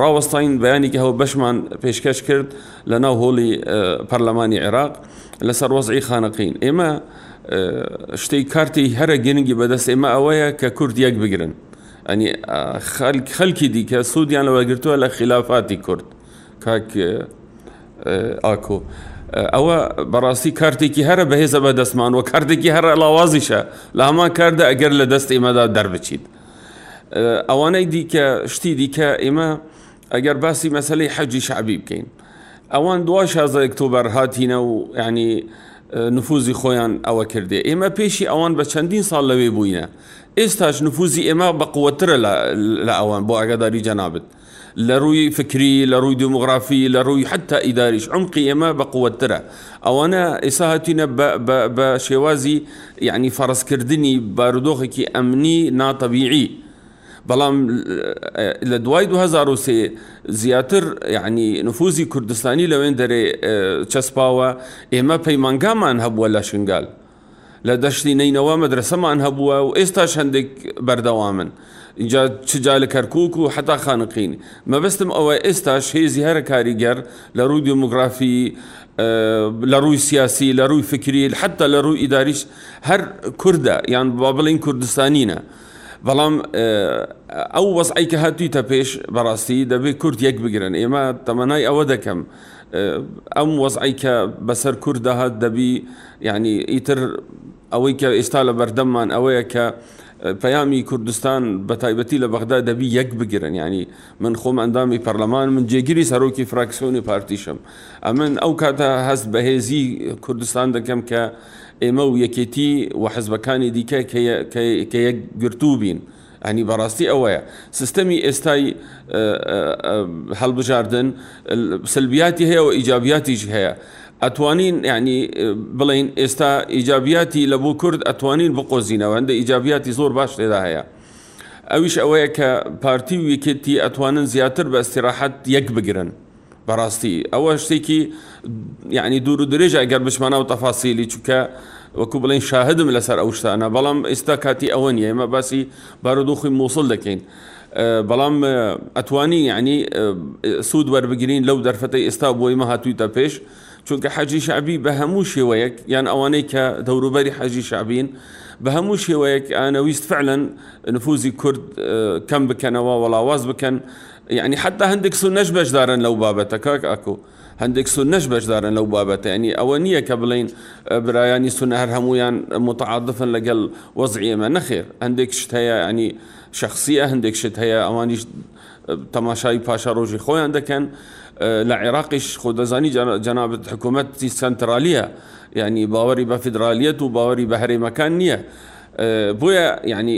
ڕاوەستاین بەیانێکی هاوبەشمان پێشکەش کرد لە ناو هۆڵی پەرلەمانی عێراق لەسەر وەزعی خانەقین ئێمە شتەی کارتی هەرە گرنگی بەدەست ئێمە ئەوەیە کە کورد یەک بگرن ئەنی خەلک خەلکی دیکە سوودیان لەوە گرتووە لە خلافاتی کورد کاک ئاکۆ ئەوە بەڕاستی کارتێکی هەرە بەهێزە بە دەستمان و کارتێکی هەرە لاوازیشە لە هەمان کاردا ئەگەر لە دەست ئێمەدا دەربچیت ئەوانەی دیکە شتی دیکە ئێمە ئەگەر باسی مەسلەی حەجی شعبی بکەین ئەوان دوا شازەیەک تۆ بەرهاتینە و ینی نفوزی خۆیان ئەوە کردێ ئێمە پێشی ئەوان بە چەندین ساڵ لەوێ بووینە ئێستاش نفوزی ئێمە بەقوترە لە ئەوان بۆ ئاگاداری جەنابێت لە رووی فکری، لە رووی دیمۆغرافی، لە رووی حەتتا ئیداریش عومقی ئێمە بە قووەتترە. ئەوانە ئێستا هاتووینە بە بە بە شێوازی یەعنی فەرزکردنی بارودۆخێکی ئەمنی ناتەبیعی. بەڵام لە دوای دوو هەزار و سێ زیاتر یەعنی نفوزی کوردستانی لەوێندەرێ چەسپاوە، ئێمە پەیمانگامان هەبووە لە شنگال. لە دەشتی نەینەوا مەدرەسەمان هەبووە و ئێستاش هەندێک بەردەوامن ئینجا چ جا لە کەرکوک و حەتا خانەقین مەبەستم ئەوە ئێستاش هێزی هەرە کاریگەر لە رووی دیمۆگرافی لە رووی سیاسی لە رووی فکری حەتا لە رووی ئیداریش هەر کوردە یان با بڵین کوردستانینە بەڵام ئەو وەزعی کە هاتوویتە پێش بەڕاستی دەبێت کورد یەک بگرن ئێمە تەمەنای ئەوە دەکەم ئەم وەزعی کە بەسەر کورددا هات دەبی یانی ئیتر ئەوەی کە ئیستا لە بەردەممان ئەوەیە کە پەیامی کوردستان بە تایبەتی لە بەغدا دەبی یەک بگرن یانی من خۆم ئەندامی پەرلەمان من جێگیری سەرۆکی فراکسیۆنی پارتیشم ئەمن ئەو کاتە هەست بەهێزی کوردستان دەکەم کە ئێمە و یەکێتی و حزبەکانی دیکە کە یەک گرتوو بین ئەنی بەڕاستی ئەوەیە سیستەمی ئێستای هەڵبژاردن سلبیاتی هەیە و ئیجابیاتیش هەیە ئەتوانین یعنی بڵین ئێستا ئیجابیاتی لە بۆ کورد ئەتوانین بقۆزینەوە هەندە ئیجابیاتی زۆر باش لێدا هەیە ئەویش ئەوەیە کە پارتی و یەکێتی ئەتوانن زیاتر بە ئەستیراحەت یەک بگرن بەڕاستی ئەوە شتێکی یعنی دوور و درێژە ئەگەر بچمانە و تەفاسیلی چکە وەکو بڵین شاهدم لەسەر ئەو شتانە بەڵام ئێستا کاتی ئەوە نیە ئمە باسی بارودۆخی مووسڵ دەکەین بەڵام ئەتوانی یعنی سوود وەربگرین لەو دەرفەتی ئێستا بۆی مە هاتوویتە پێش چونکە حەجی شعبی بە هەموو شێوەیەک یان ئەوانەی کە دەوروبەری حەجی شعبین بە هەموو شێوەیەک ئەنەویست فعلەن نفوزی کورد کەم بکەنەوە وەڵاواز بکەن یەعنی حەتا هەندێک سوننەش بەشدارن لەو بابەتە کاک ئاکۆ هەندێک سوننەش بەشدارن لەو بابەتە یەعنی ئەوە نییە کە بڵێین برایانی سوننە هەر هەموویان متعاطفن لەگەڵ وەزعی ئێمە نەخێر هەندێک شت هەیە یەعنی شەخسییە هەندێک شت هەیە ئەوانیش تەماشای پاشەڕۆژی خۆیان دەکەن لە عێراقیش خۆ دەزانی جەنابەت حکوومەتی سەنترالیە یعنی باوەری بە فیدرالیەت و باوەری بە هەرێمەکان نییە بۆیە یعنی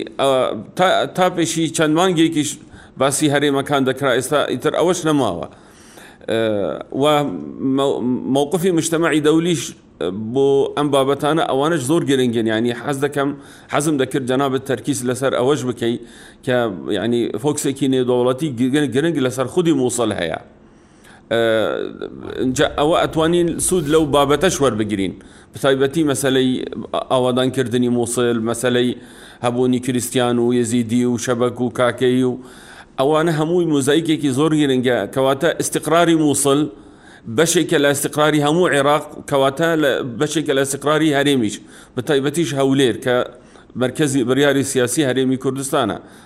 تا پێشی چەند مانگێکیش باسی هەرێمەکان دەکرا ئێستا ئیتر ئەوەش نەماوە و مووقفی مشتەمەعی دەولیش بۆ ئەم بابەتانە ئەوانش زۆر گرنگن ینی حەز دەکەم حەزم دەکرد جەنابەت تەرکیز لەسەر ئەوەش بکەیت کە ینی فۆکسێکی نێودەوڵەتی گرنگ لەسەر خودی مووسڵ هەیە. ئینجا ئەوە ئەتوانین سوود لەو بابەتەش وەربگرین بەتایبەتی مەسلەی ئاوادان کردنی مووسل مەسلەی هەبوونی کریسیان و یزیدی و شەبەک و کاکەی و ئەوانە هەمووی مۆزایکێکی زۆر گرنگە کەواتە ئیسیقراری مووسل بەشێکە لە ئیسیقراری هەموو عێراق کەواتە لە بەشێکە لە ئیسیقراری هەرێمیش بە تایبەتیش هەولێر کە مرکزی بریاری سیاسی هەرێمی کوردستانە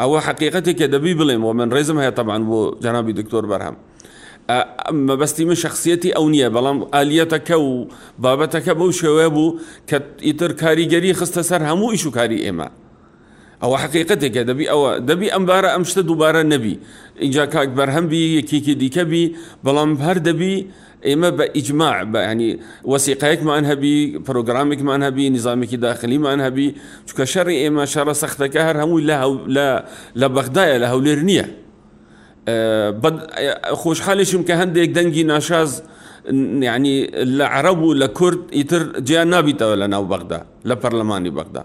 ئەوە حەقیقەتێکە دەبی بڵێم و من ڕێزم هەیە تەبعەن بۆ جەنابی دکتۆر بەرهەم ئە مەبەستی من شخصیەتی ئەو نییە بەڵام ئالیەتەکە و بابەتەکە بەو شێوەیە بوو کە ئیتر کاریگەری خستە سەر هەموو ئیش و کاری ئێمە ئەوە حقیقەتێکە دەبی ئەوە دەبی ئەم بارە ئەم شتە دووبارە نەبی اینجا کاک بەرهەم بی یەکێکی دیکە بی بەڵام هەر دەبی ئێمە بە ئیجماع بە یانی وەسیقەیەکمان هەبی، پرۆگرامێکمان هەبی، نیزامێکی داخلیمان هەبی، چونکە شەڕی ئێمە، شەڕە سەختەکە هەر هەمووی لە هەو لە لە بەغدایە لە هەولێر نییە. بەد خۆشحالیشم کە هەندێک دەنگی ناشاز یانی لە عەرەب و لە کورد ئیتر جیا نابیتەوە لە ناو بەغدا لە پەرلەمانی بەغدا.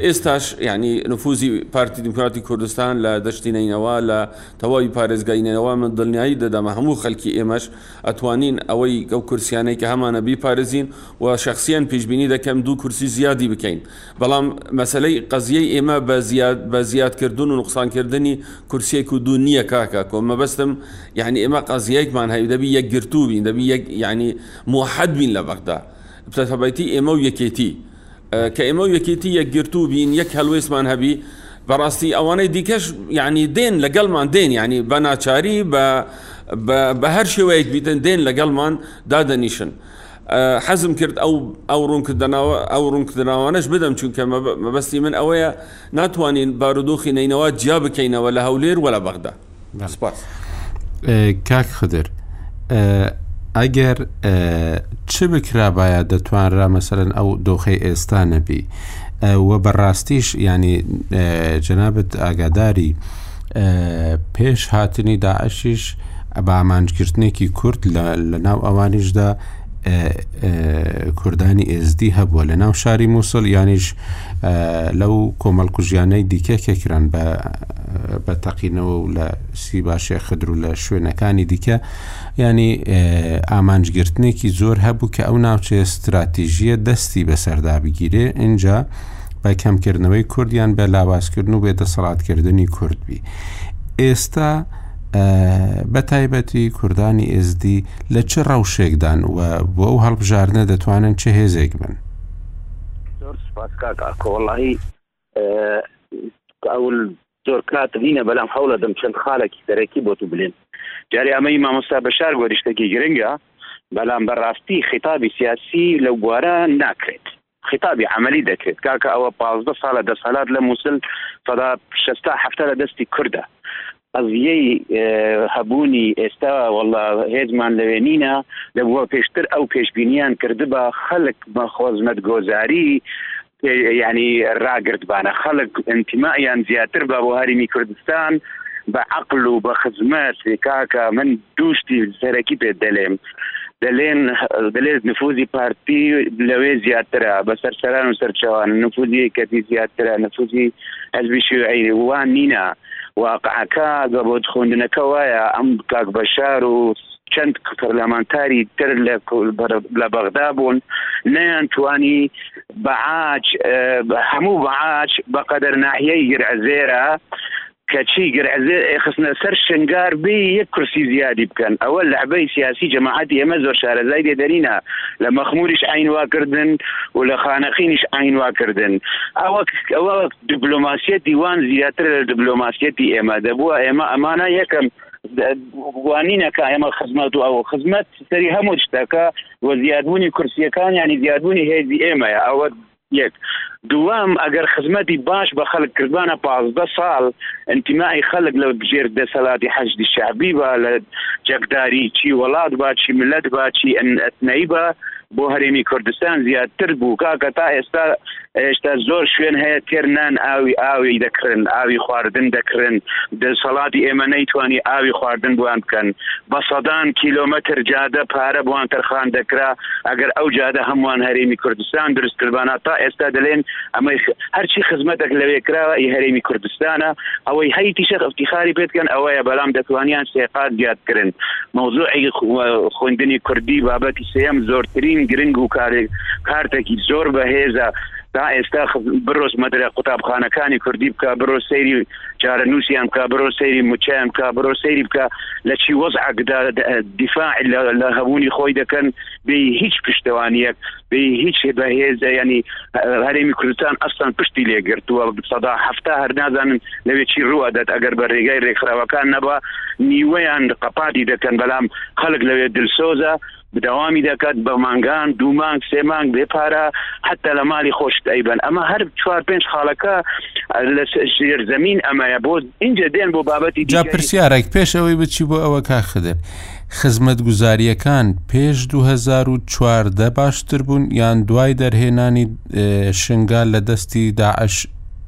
ئێستاش یانی نفوزی پارتی دیموکراتی کوردستان لە دەشتی نەینەوا لە تەواوی پارێزگای نەینەوا من دڵنیایی دەدەمە هەموو خەلکی ئێمەش ئەتوانین ئەوەی ئەو کورسیانەی کە هەمانە بیپارێزین و شەخسیەن پیشبینی دەکەم دوو کورسی زیادی بکەین بەڵام مەسەلەی قەزیەی ئێمە بە زیاد بە زیاد کردن و نوقسان کردنی کورسیەک و دوو نیە کاکە کۆ مەبەستم یانی ئێمە قەزیەکمان هەوی دەبی یەکگرتوو بین دەبی یەک یانی موحەد بین لە بەغدا بتەتەبەیتی ئێمە و یەکێتی کە ئێمە و یەکێتی یەکگرتوو بین یەک هەلوێستمان هەبی بەڕاستی ئەوانەی دیکەش یعنی دێن لەگەڵمان دێن ینی بە ناچاری بە بە هەر شێوەیەک بیتن دێن لەگەڵمان دادەنیشن حەزم کرد ئەو ئەو ڕوونکردنەوە ئەو ڕوونکردناوانەش بدەم چونکە مەبەستی من ئەوەیە ناتوانین بارودۆخی نینەوە جیا بکەینەوە لە هەولێر وە لە بەغدا سپاس کاک خدر ئەگەر چ بکرابایە دەتوانرا مەسەرەن ئەو دۆخی ئێستا نەبی و بەڕاستیش ینی جەنابەت ئاگاداری پێش هاتنی داعشیش بە ئامانجگرتنێکی کورد لە ناو ئەوانیشدا کوردانی ئێزدی هەبووە لە ناو شاری مووسڵ یانیش لەو کۆمەڵکوژیانەی دیکە کێکران بە بە تەقینەوە و لە سیبا شێخ خدر و لە شوێنەکانی دیکە ینی ئامانجگرتنێکی زۆر هەبوو کە ئەو ناوچەیە ستراتیژیە دەستی بەسەردا بگیرێ اینجا بە کەمکردنەوەی کوردیان بە لاوازکردن و بێ دەسەڵاتکردنی کورد بی ئێستا بە تایبەتی کوردانی ئێزدی لە چ ڕەوشێکدان و بۆ ئەو هەڵبژاردنە دەتوانن چه هێزێک بن زۆر سپاس کاک ئاکۆ وەڵاهی ئەول زۆر کات نینە بەلام هەوڵە دەم چەند خالێکی دەرەکی بۆ تو بلێن جاری ئەمەی مامۆستا بەشار گۆریشتەکی گرنگە بەلام بەڕاستی خیتابی سیاسی لەو بوارە ناکرێت خیتابی عملی دەکرێت کاکە ئەوە پازدە ساڵە دەسەلات لە مووسل سەدا شستا هەفتە لە دەستی کوردە قەزیەی هەبوونی ئێستا وەڵا هێزمان لەوێ نینە لەبووە پێشتر ئەو پێشبینیان کردبا خەلک بە خۆزمەت گۆزاری یانی ڕاگردبانە خەلک ئینتیمائیان زیاتر بە بۆ هەریمی کوردستان بە عەقل و بە خزمەت کاکە من دووشتی سەرەکی پێت دەلێم دەلێن دەلێت نفوزی پارتی لەوێ زیاترە بەسەر سەران و سەرچوان نفوزی کەتی زیاترە نفوزی هەزبی شوعی وان نینە واقعەکە گە بۆت خوندنەکە وایە ئەم کاک بەشار و چەند پەرلەمانتاری تر لە بەغدا بوون نەیان توانی بەعاج هەموو بەعاج بەقەدەر ناحیەی گرعزێرە کەچی گرعزێر خستنە سەر شنگار بی یەک کورسی زیادی بکەن ئەوە لەعبەی سیاسی جەماعەتی ئێمە زۆر شارەزای لێدەرینە لە مەخموریش ئاینواکردن و لە خانەقینیش ئاینواکردن ئەوە ئەوە دبلۆماسیەتی وان زیاتر لە دبلۆماسیەتی ئێمە دەبووە ئێمە ئەمانە یەکەم وانینەکە ئێمە خزمەت و ئەو خزمەت سەری هەموو شتەکە و زیادبوونی کورسیەکان ینی زیادبوونی هێزی ئێمەیە ئەوە یەک دووەم ئەگەر خزمەتی باش بە خەلک کردوانە پازدە ساڵ ئەنتیمای خەلک لە بژێر دەسەلاتی حەشدی شعبی بە لە جەکداری چی وڵات با چی ملەت با چی ئەتنەی بە بۆ هەرێمی کوردستان زیاتر بوو کاکە تا ئێستا هێشتا زۆر شوێن هەیە تێر نان ئاوی ئاوی دەکرن ئاوی خواردن دەکرن دەسەڵاتی ئێمە نەیتوانی ئاوی خواردن بوان بکەن بە سەدان کیلۆمەتر جادە پارە بوان تەرخان دەکرا ئەگەر ئەو جادە هەمووان هەرێمی کوردستان دروست کردبانا تا ئێستا دەلێن ئەمەی هەرچی خزمەتێک لەوێ کراوە ئی هەرێمی کوردستانە ئەوەی هەیتی شەخ افتیخاری پێتکەن ئەوەیە بەلام دەتوانیان سێقات زیادکردن مەوزوعی خوێندنی کوردی بابەتی سێیەم زۆرترین گرنگ و کارێک کارتەکی زۆر بە هێزە تا ئێستا بڕۆس مەدرە قوتابخانەکانی کوردی بکە بڕۆ سەیری جارە نووسیان بکە بڕۆ سەیری مچیان بکە بڕۆ سەیری بکە لە چی وەزعکدا دیفاع لە هەبوونی خۆی دەکەن بێ هیچ پشتوانیەک بێ هیچ بەهێزە ینی هەرێمی کوردستان ئەستان پشتی لێگرتووە سەدا هەفتا هەر نازانن لەوێ چی ڕوە دەت ئەگەر بە ڕێگای ڕێکخراوەکان نەبە نیوەیان قەپاتی دەکەن بەلام خەڵک لەوێ دلسۆزە بداوامی دەکات بە مانگان دوومان سێمانگ بێ پارە حتا لە مالی خۆشت ئەیبەن ئەمە هەر چوار پێنج خاڵەکە لە ژێر زمین ئەمەیە بۆ اینجا دێن بۆ بابەتی جا پرسیارێک پێشەوەی بچی بۆ ئەوە کاخدر خزمەتگوزارییەکان پێش دوو هەزار و چواردە باشتر بوون یان دوای دەرهێنانی شنگال لە دەستی داعش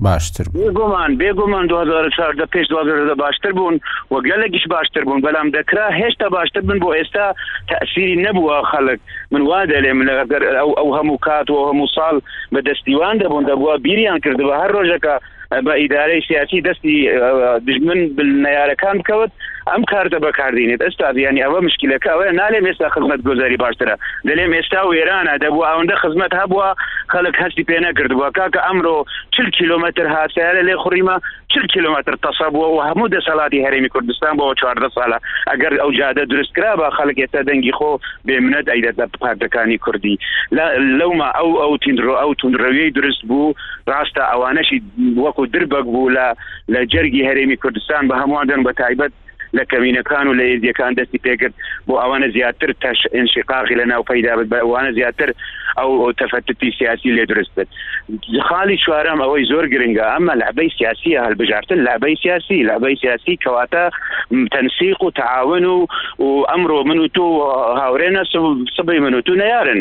باشتر بوو بێگومان بێگومان 2014 پێش دوازدە باشتر بوون و گەلێکیش باشتر بوون بەلام دەکرا هێشتا باشتر بن بۆ ئێستا تەسیری نەبووە خەلک من وا دەلێم لەگەر ئەو ئەو هەموو کات و هەموو ساڵ بە دەستیوان دەبوون دەبووە بیریان کردوە هەر ڕۆژەکە بە ئیدارەی سیاسی دەستی دژمن نارەکان بکەوت ئەم کارتە بەکاردینێت ئەستا بیانی ئەوە مشکلەکە ئەوە نالێم ئێستا خزمەت گۆزاری باشترە دەلێم ئێستا و وێرانە دەبوو ئەوەندە خزمەت هەبووە خەڵک هەستی پێ نەکردووە کاکە ئەمرۆ چل کیلومتر هاسیارە لێ خوڕیمە چل کیلومتر تەسە بووە و هەموو دەسەڵاتی هەرێمی کوردستان بۆەوە چواردە ساڵە ئەگەر ئەو جادە دروست کرا بە خەڵک ئێستا دەنگی خۆ بێمنەت ئەیدەتە پارتەکانی کوردی لەوما ئەو ئەو تینرۆ ئەو تونندڕەوی دروست بوو ڕاستە ئەوانەشی وەکو دربەک بوو لە لە جەرگی هەرێمی کوردستان بە هەمووان دەن بە تایبەت لە کەمینەکان و لە ئێزیەکان دەستی پێکرد بۆ ئەوانە زیاتر تەش ئینشقاقی لە ناو پەیدا بێت بە ئەوانە زیاتر ئەو تەفەتتی سیاسی لێ درست بێت خاڵی چوارەم ئەوەی زۆر گرنگە ئەمە لەبەی سیاسیە هەلبژارتن لەبەی سیاسی لەبەی سیاسی کەواتە تەنسیق و تعاون و و ئەمڕۆ من و تۆ هاورێنە سبەی من و تو نەیارن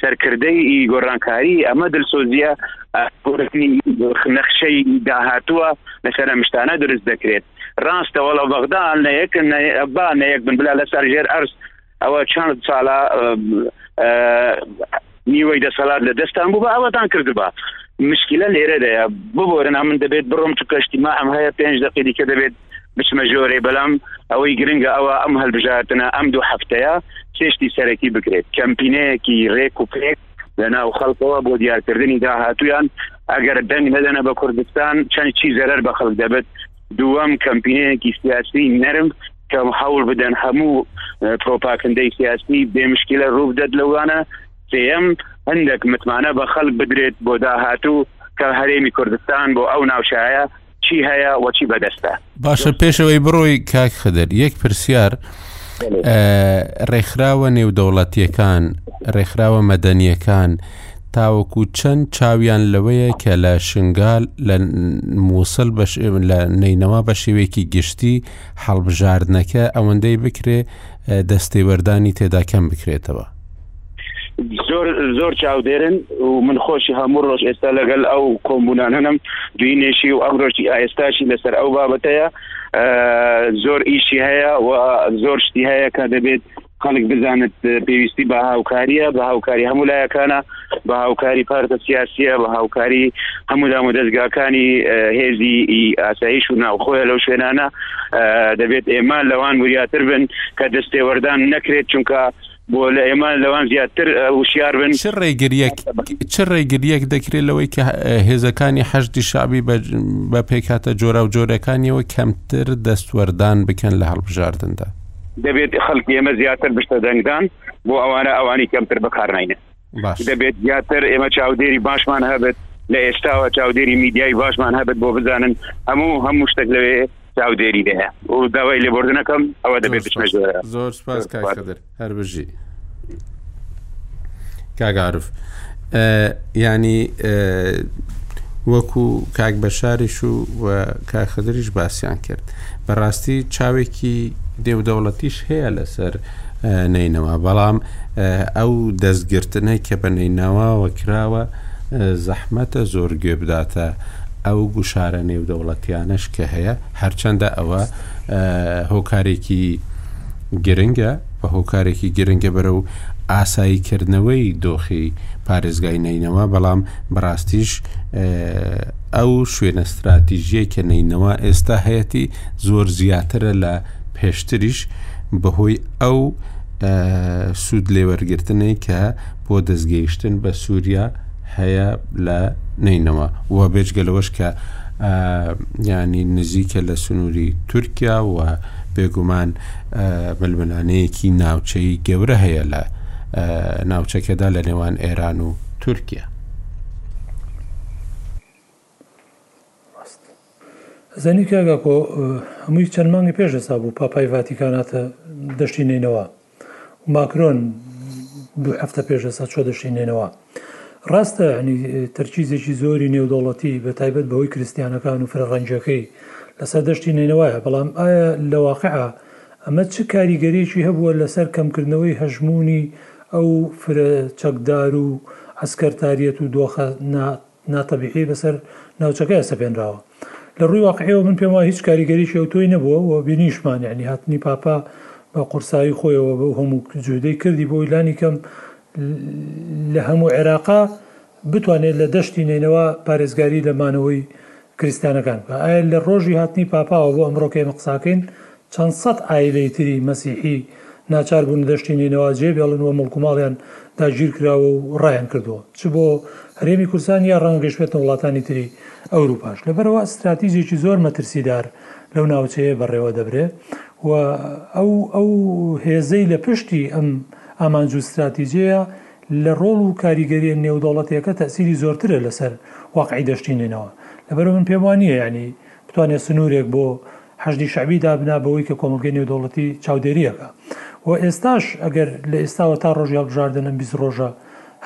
سەرکردەی ئی گۆرانکاری ئەمە دلسۆزیە نەخشەی داهاتووە لەسەر ئەمشتانە دروست دەکرێت ڕاستە وەڵە بەغدا نەیەک با نەیەک بن بلا لەسەر ژێر ئەرز ئەوە چەند ساڵە نیوەی دەسەڵات لە دەستان بوو بە ئەوەتان کردبا مشکلە لێرە دەیە ببورن ئەمن دەبێت بڕم چ کەشتیما ئەم هەیە پێنج دقی دیکە دەبێت بچمە ژۆرێ بەلام ئەوەی گرنگە ئەوە ئەم هەلبژاردنە ئەم دوو هەفتەیە سێشتی سەرەکی بکرێت کەمپینەیەکی رێک و پێک لە ناو خەڵکەوە بۆ دیارکردنی داهاتویان ئەگەر دەنگ نەدەنە بە کوردستان چەند چی زەرەر بە خەڵک دەبێت دووەم کەمپینەیەکی سیاسی نەرم کە هەوڵ بدەن هەموو پرۆپاکندەی سیاسی بێمشکیلە ڕوو بدەت لەوانە سێم هەندێک متمانە بە خەڵک بدرێت بۆ داهاتوو کە هەرێمی کوردستان بۆ ئەو ناوچایە چی هەیە وە چی بەدەستە باشە پێشەوەی بڕۆی کاک خدر یەک پرسیار ڕێکخراوە نێودەوڵەتیەکان ڕێکخراوە مەدەنیەکان تاوەکو چەند چاویان لەوەیە کە لە شنگال لە مووسل لە نینەوە بە شێوەیەکی گشتی هەڵبژاردنەکە ئەوەندەی بکرێ دەستێوەردانی تێدا کەم بکرێتەوە زۆر زۆر چاودێرن و من خۆشی هەموو ڕۆژ ئێستا لەگەل ئەو کۆمبوونانەم دوینێشی و ئەم ڕۆژی ئاێستاشی لەسەر ئەو بابەتەیە زۆر ئیشی هەیە و زۆر شتی هەیە کە دەبێت خەڵک بزانێت پێویستی بە هاوکاریە بە هاوکاری هەموو لایەکانە بە هاوکاری پارتە سیاسیە بە هاوکاری هەموو دام و دەستگاکانی هێزی ئاسایش و ناوخۆە لەو شوێنانە دەبێت ئێمە لەوان وریاتر بن کە دەستێوەردان نەکرێت چونکە بۆ لە ئێمە لەوان زیاتر وشیار بن. چ ڕێگریەک چ ڕێگریەک دەکرێت لەوەی کە هێزەکانی حەشدی شعبی بە پێکاتە جۆرا و جۆرەکانیەوە کەمتر دەستوەردان بکەن لە هەڵبژاردندا؟ دەبێت خەڵکی ئێمە زیاتر بشتە دەنگدان بۆ ئەوانە ئەوانی کەمتر بەکارناینێت. دەبێت زیاتر ئێمە چاودێری باشمان هەبێت لە ئێستاوە چاودێری میدیای باشمان هەبێت بۆ بزانن هەموو هەموو شتێک لەوێ چاودێری دەیە و داوای لێبوردنەکەم ئەوە دەبێت بچمە زۆر سپاس کاکەدر هەر بژی کاگعاعرف ینی وەکو کاک بەشاریش و و کاخدریش باسییان کرد بەڕاستی چاوێکی دێودەوڵەتیش هەیە لەسەر نەینەوا بەڵام ئەو دەستگرتنەی کە بە نەینەواوە کراوە زەحمەتە زۆر گوێ بداتە ئەو گوشارە نێودەوڵەتیانەش کە هەیە هەرچەندە ئەوە هۆکارێکی گرنگە بە هۆکارێکی گرنگە بەرە و ئاساییکردنەوەی دۆخی پارێزگای نینەوە بەڵام بەڕاستیش ئەو شوێنە استراتیژیە کە نینەوە ئێستا هەیەی زۆر زیاترە لە پێشتریش بەهۆی ئەو سوود لێوەرگرتنەی کە بۆ دەستگەیشتن بە سووریا هەیە لە نینەوە و بێجگە لەوەش کە ینی نزیکە لە سنووری تورکیا و بێگومان ململانەیەکی ناوچەی گەورە هەیە لە ناوچەکەدا لە نێوان ئێران و تورکیا. زەنی کاک ئاکۆ هەمووی چەند مانگی پێش ئێستا بوو پاپای ڤاتیکان هاتە دەشتی نەینەوا و ماکرۆن دوو هەفتە پێش ئێستا چۆ دەشتی نەینەوا ڕاستە هەنی تەرکیزێکی زۆری نێودەوڵەتی بە تایبەت بەهۆی کریسیانەکان و فرەڕەنجەکەی لەسەر دەشتی نەینەوەیە بەڵام ئایا لە واقعە ئەمە چ کاریگەریەکی هەبووە لەسەر کەمکردنەوەی هەژموونی ئەو فرە چەکدار و عسکەرتاریەت و دۆخە ناتەبیعی بەسەر ناوچەکەیا سەپێنراوە. لە ڕووی واقعیەوە من پێم وایە هیچ کاریگەریی ئەوتۆی نەبووە و بینیشمان یەعنی هاتنی پاپا بە قورسایی خۆیەوە بەو هەموو جوهدەی کردی بۆی لانی کەم لە هەموو عێراقا بتوانێت لە دەشتی نەینەوا پارێزگاری لە مانەوەی کریستیانەکان بکات ئایا لە ڕۆژی هاتنی پاپاوە بۆ ئەمڕۆ کە ئێمە قساکەین چەند سەد عائیلەی تری مەسیحی ناچار بوون دەشتی نەینەوا جێ بێڵن و مڵک و ماڵیان داگیر کراوە و ڕایان کردووە چ بۆ هەرێمی کوردستان یا ڕەنگەش بێتە وڵاتانی تری ئەوروپاش لەبەرئەوە ستراتیجێکی زۆر مەترسیدار لەو ناوچەیە بەڕێوە دەبرێ و ئەو ئەو هێزەی لە پشتی ئەم ئامانج و ستراتیجەیە لە ڕۆڵ و کاریگەریە نێودەوڵەتیەکە تەئسیری زۆرترە لەسەر واقعی دەشتی نەینەوا لەبەرئەوە من پێم وانیە یانی بتوانێ سنورێک بۆ حەشدی شەعبی دابنا بەوەی کە کۆمەڵگەی نێودەوڵەتی چاودێری ئەکا و ئێستاش ئەگەر لە ئێستاوە تا ڕۆژی هەڵبژاردن ئەم بیست ڕۆژە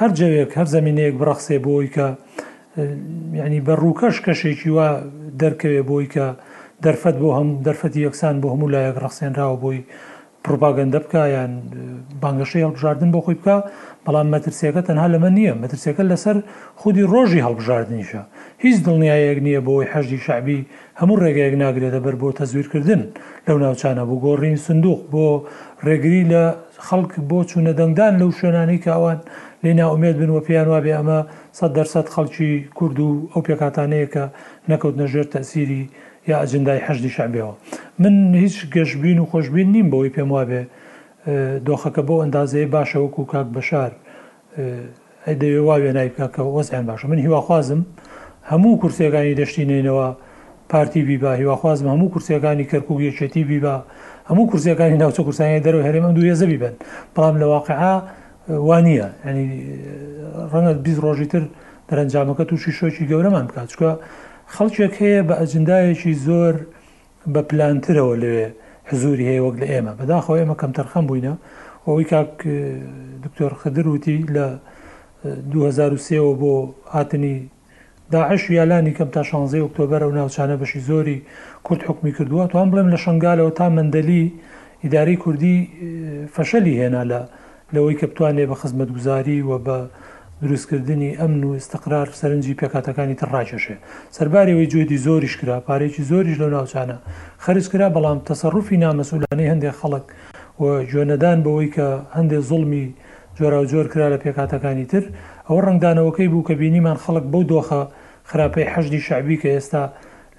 هەر جەوێک هەر زەمینەیەک بڕەخسێ بۆی کە یعنی بە ڕووکەش کەشێکی وا دەرکەوێ بۆی کە دەرفەت بۆ هەم دەرفەتی یەکسان بۆ هەموو لایەک ڕەخسێنراوە بۆی پڕوپاگەندە بکا یان بانگەشەی هەڵبژاردن بۆ خۆی بکا بەڵام مەترسیەکە تەنها لەمە نییە مەترسیەکە لەسەر خودی ڕۆژی هەڵبژاردنیشە هیچ دڵنیایەک نییە بۆی حەشدی شەعبی هەموو ڕێگەیەک ناگرێتە بەر بۆ تەزویرکردن لەو ناوچانە بۆ گۆڕین سندوق بۆ ڕێگری لە خەڵک بۆ چوونە دەنگدان لەو شوێنانەی کە ئەوان لێ ناومێت بن و پێیان وابێ ئەمە سەد دەرسەد خەڵکی کورد و ئەو پێکاتانەیە کە نەکەوتنە ژێر تەسیری یا ئەجندای حەشدی شەعبیەوە. من هیچ گەشبین و خۆشبین نیم بەوەی پێم وابێ دۆخەکە بەو ئەندازەیە باشە وەکو کاک بەشار دەوێ وا وێنای بکا کە وەزعیان باشە. من هیواخوازم هەموو کورسیەکانی دەشتی نەینەوا پارتی بیبا، هیواخوازم هەموو کورسیەکانی کەرکوک یەکێتی بیبا، هەموو کورسیەکانی ناوچە کورسانی دەرەوەی هەرێم ئەم دوو هێزە بیبن، بەڵام لە واقیعا وا نییە ینی ڕەنگە بیست ڕۆژی تر دەرەنجامەکە تووشی شۆکی گەورەمان بکات چکە خەڵکێک هەیە بە ئەجندایەکی زۆر بە پلانترەوە لەوێ حزوری هەیە وەک لە ئێمە بەداخۆ ئێمە کەم تەرخەم بووینە ئەوەی کاک دکتۆر خدر وتی لە 2023ەوە بۆ هاتنی داعش یا لانی کەم تا شانزەی ئۆکتۆبەر ئەو ناوچانە بەشی زۆری کورد حوکمی کردووە توان بڵێم لە شەنگالەوە تا مەندەلی ئیدارەی کوردی فەشەلی هێنا لە لەوەی کە بتوانێ بە خزمەتگوزاری و بە دروستکردنی ئەمن و ئیستقرار سەرنجی پێکاتەکانی تر ڕاکێشێ سەرباری ئەوەی جۆدی زۆریش کرا پارێکی زۆریش لەو ناوچانە خەرج کرا بەڵام تەسەڕوفی نامەسولانەی هەندێک خەڵک و گوێنەدان بەوەی کە هەندێ زوڵمی جۆراوجۆر کرا لە پێکهاتەکانی تر، ئەوە ڕەنگدانەوەکەی بوو کە بینیمان خەڵک بەو دۆخە خراپەی حەشدی شەعبی کە ئێستا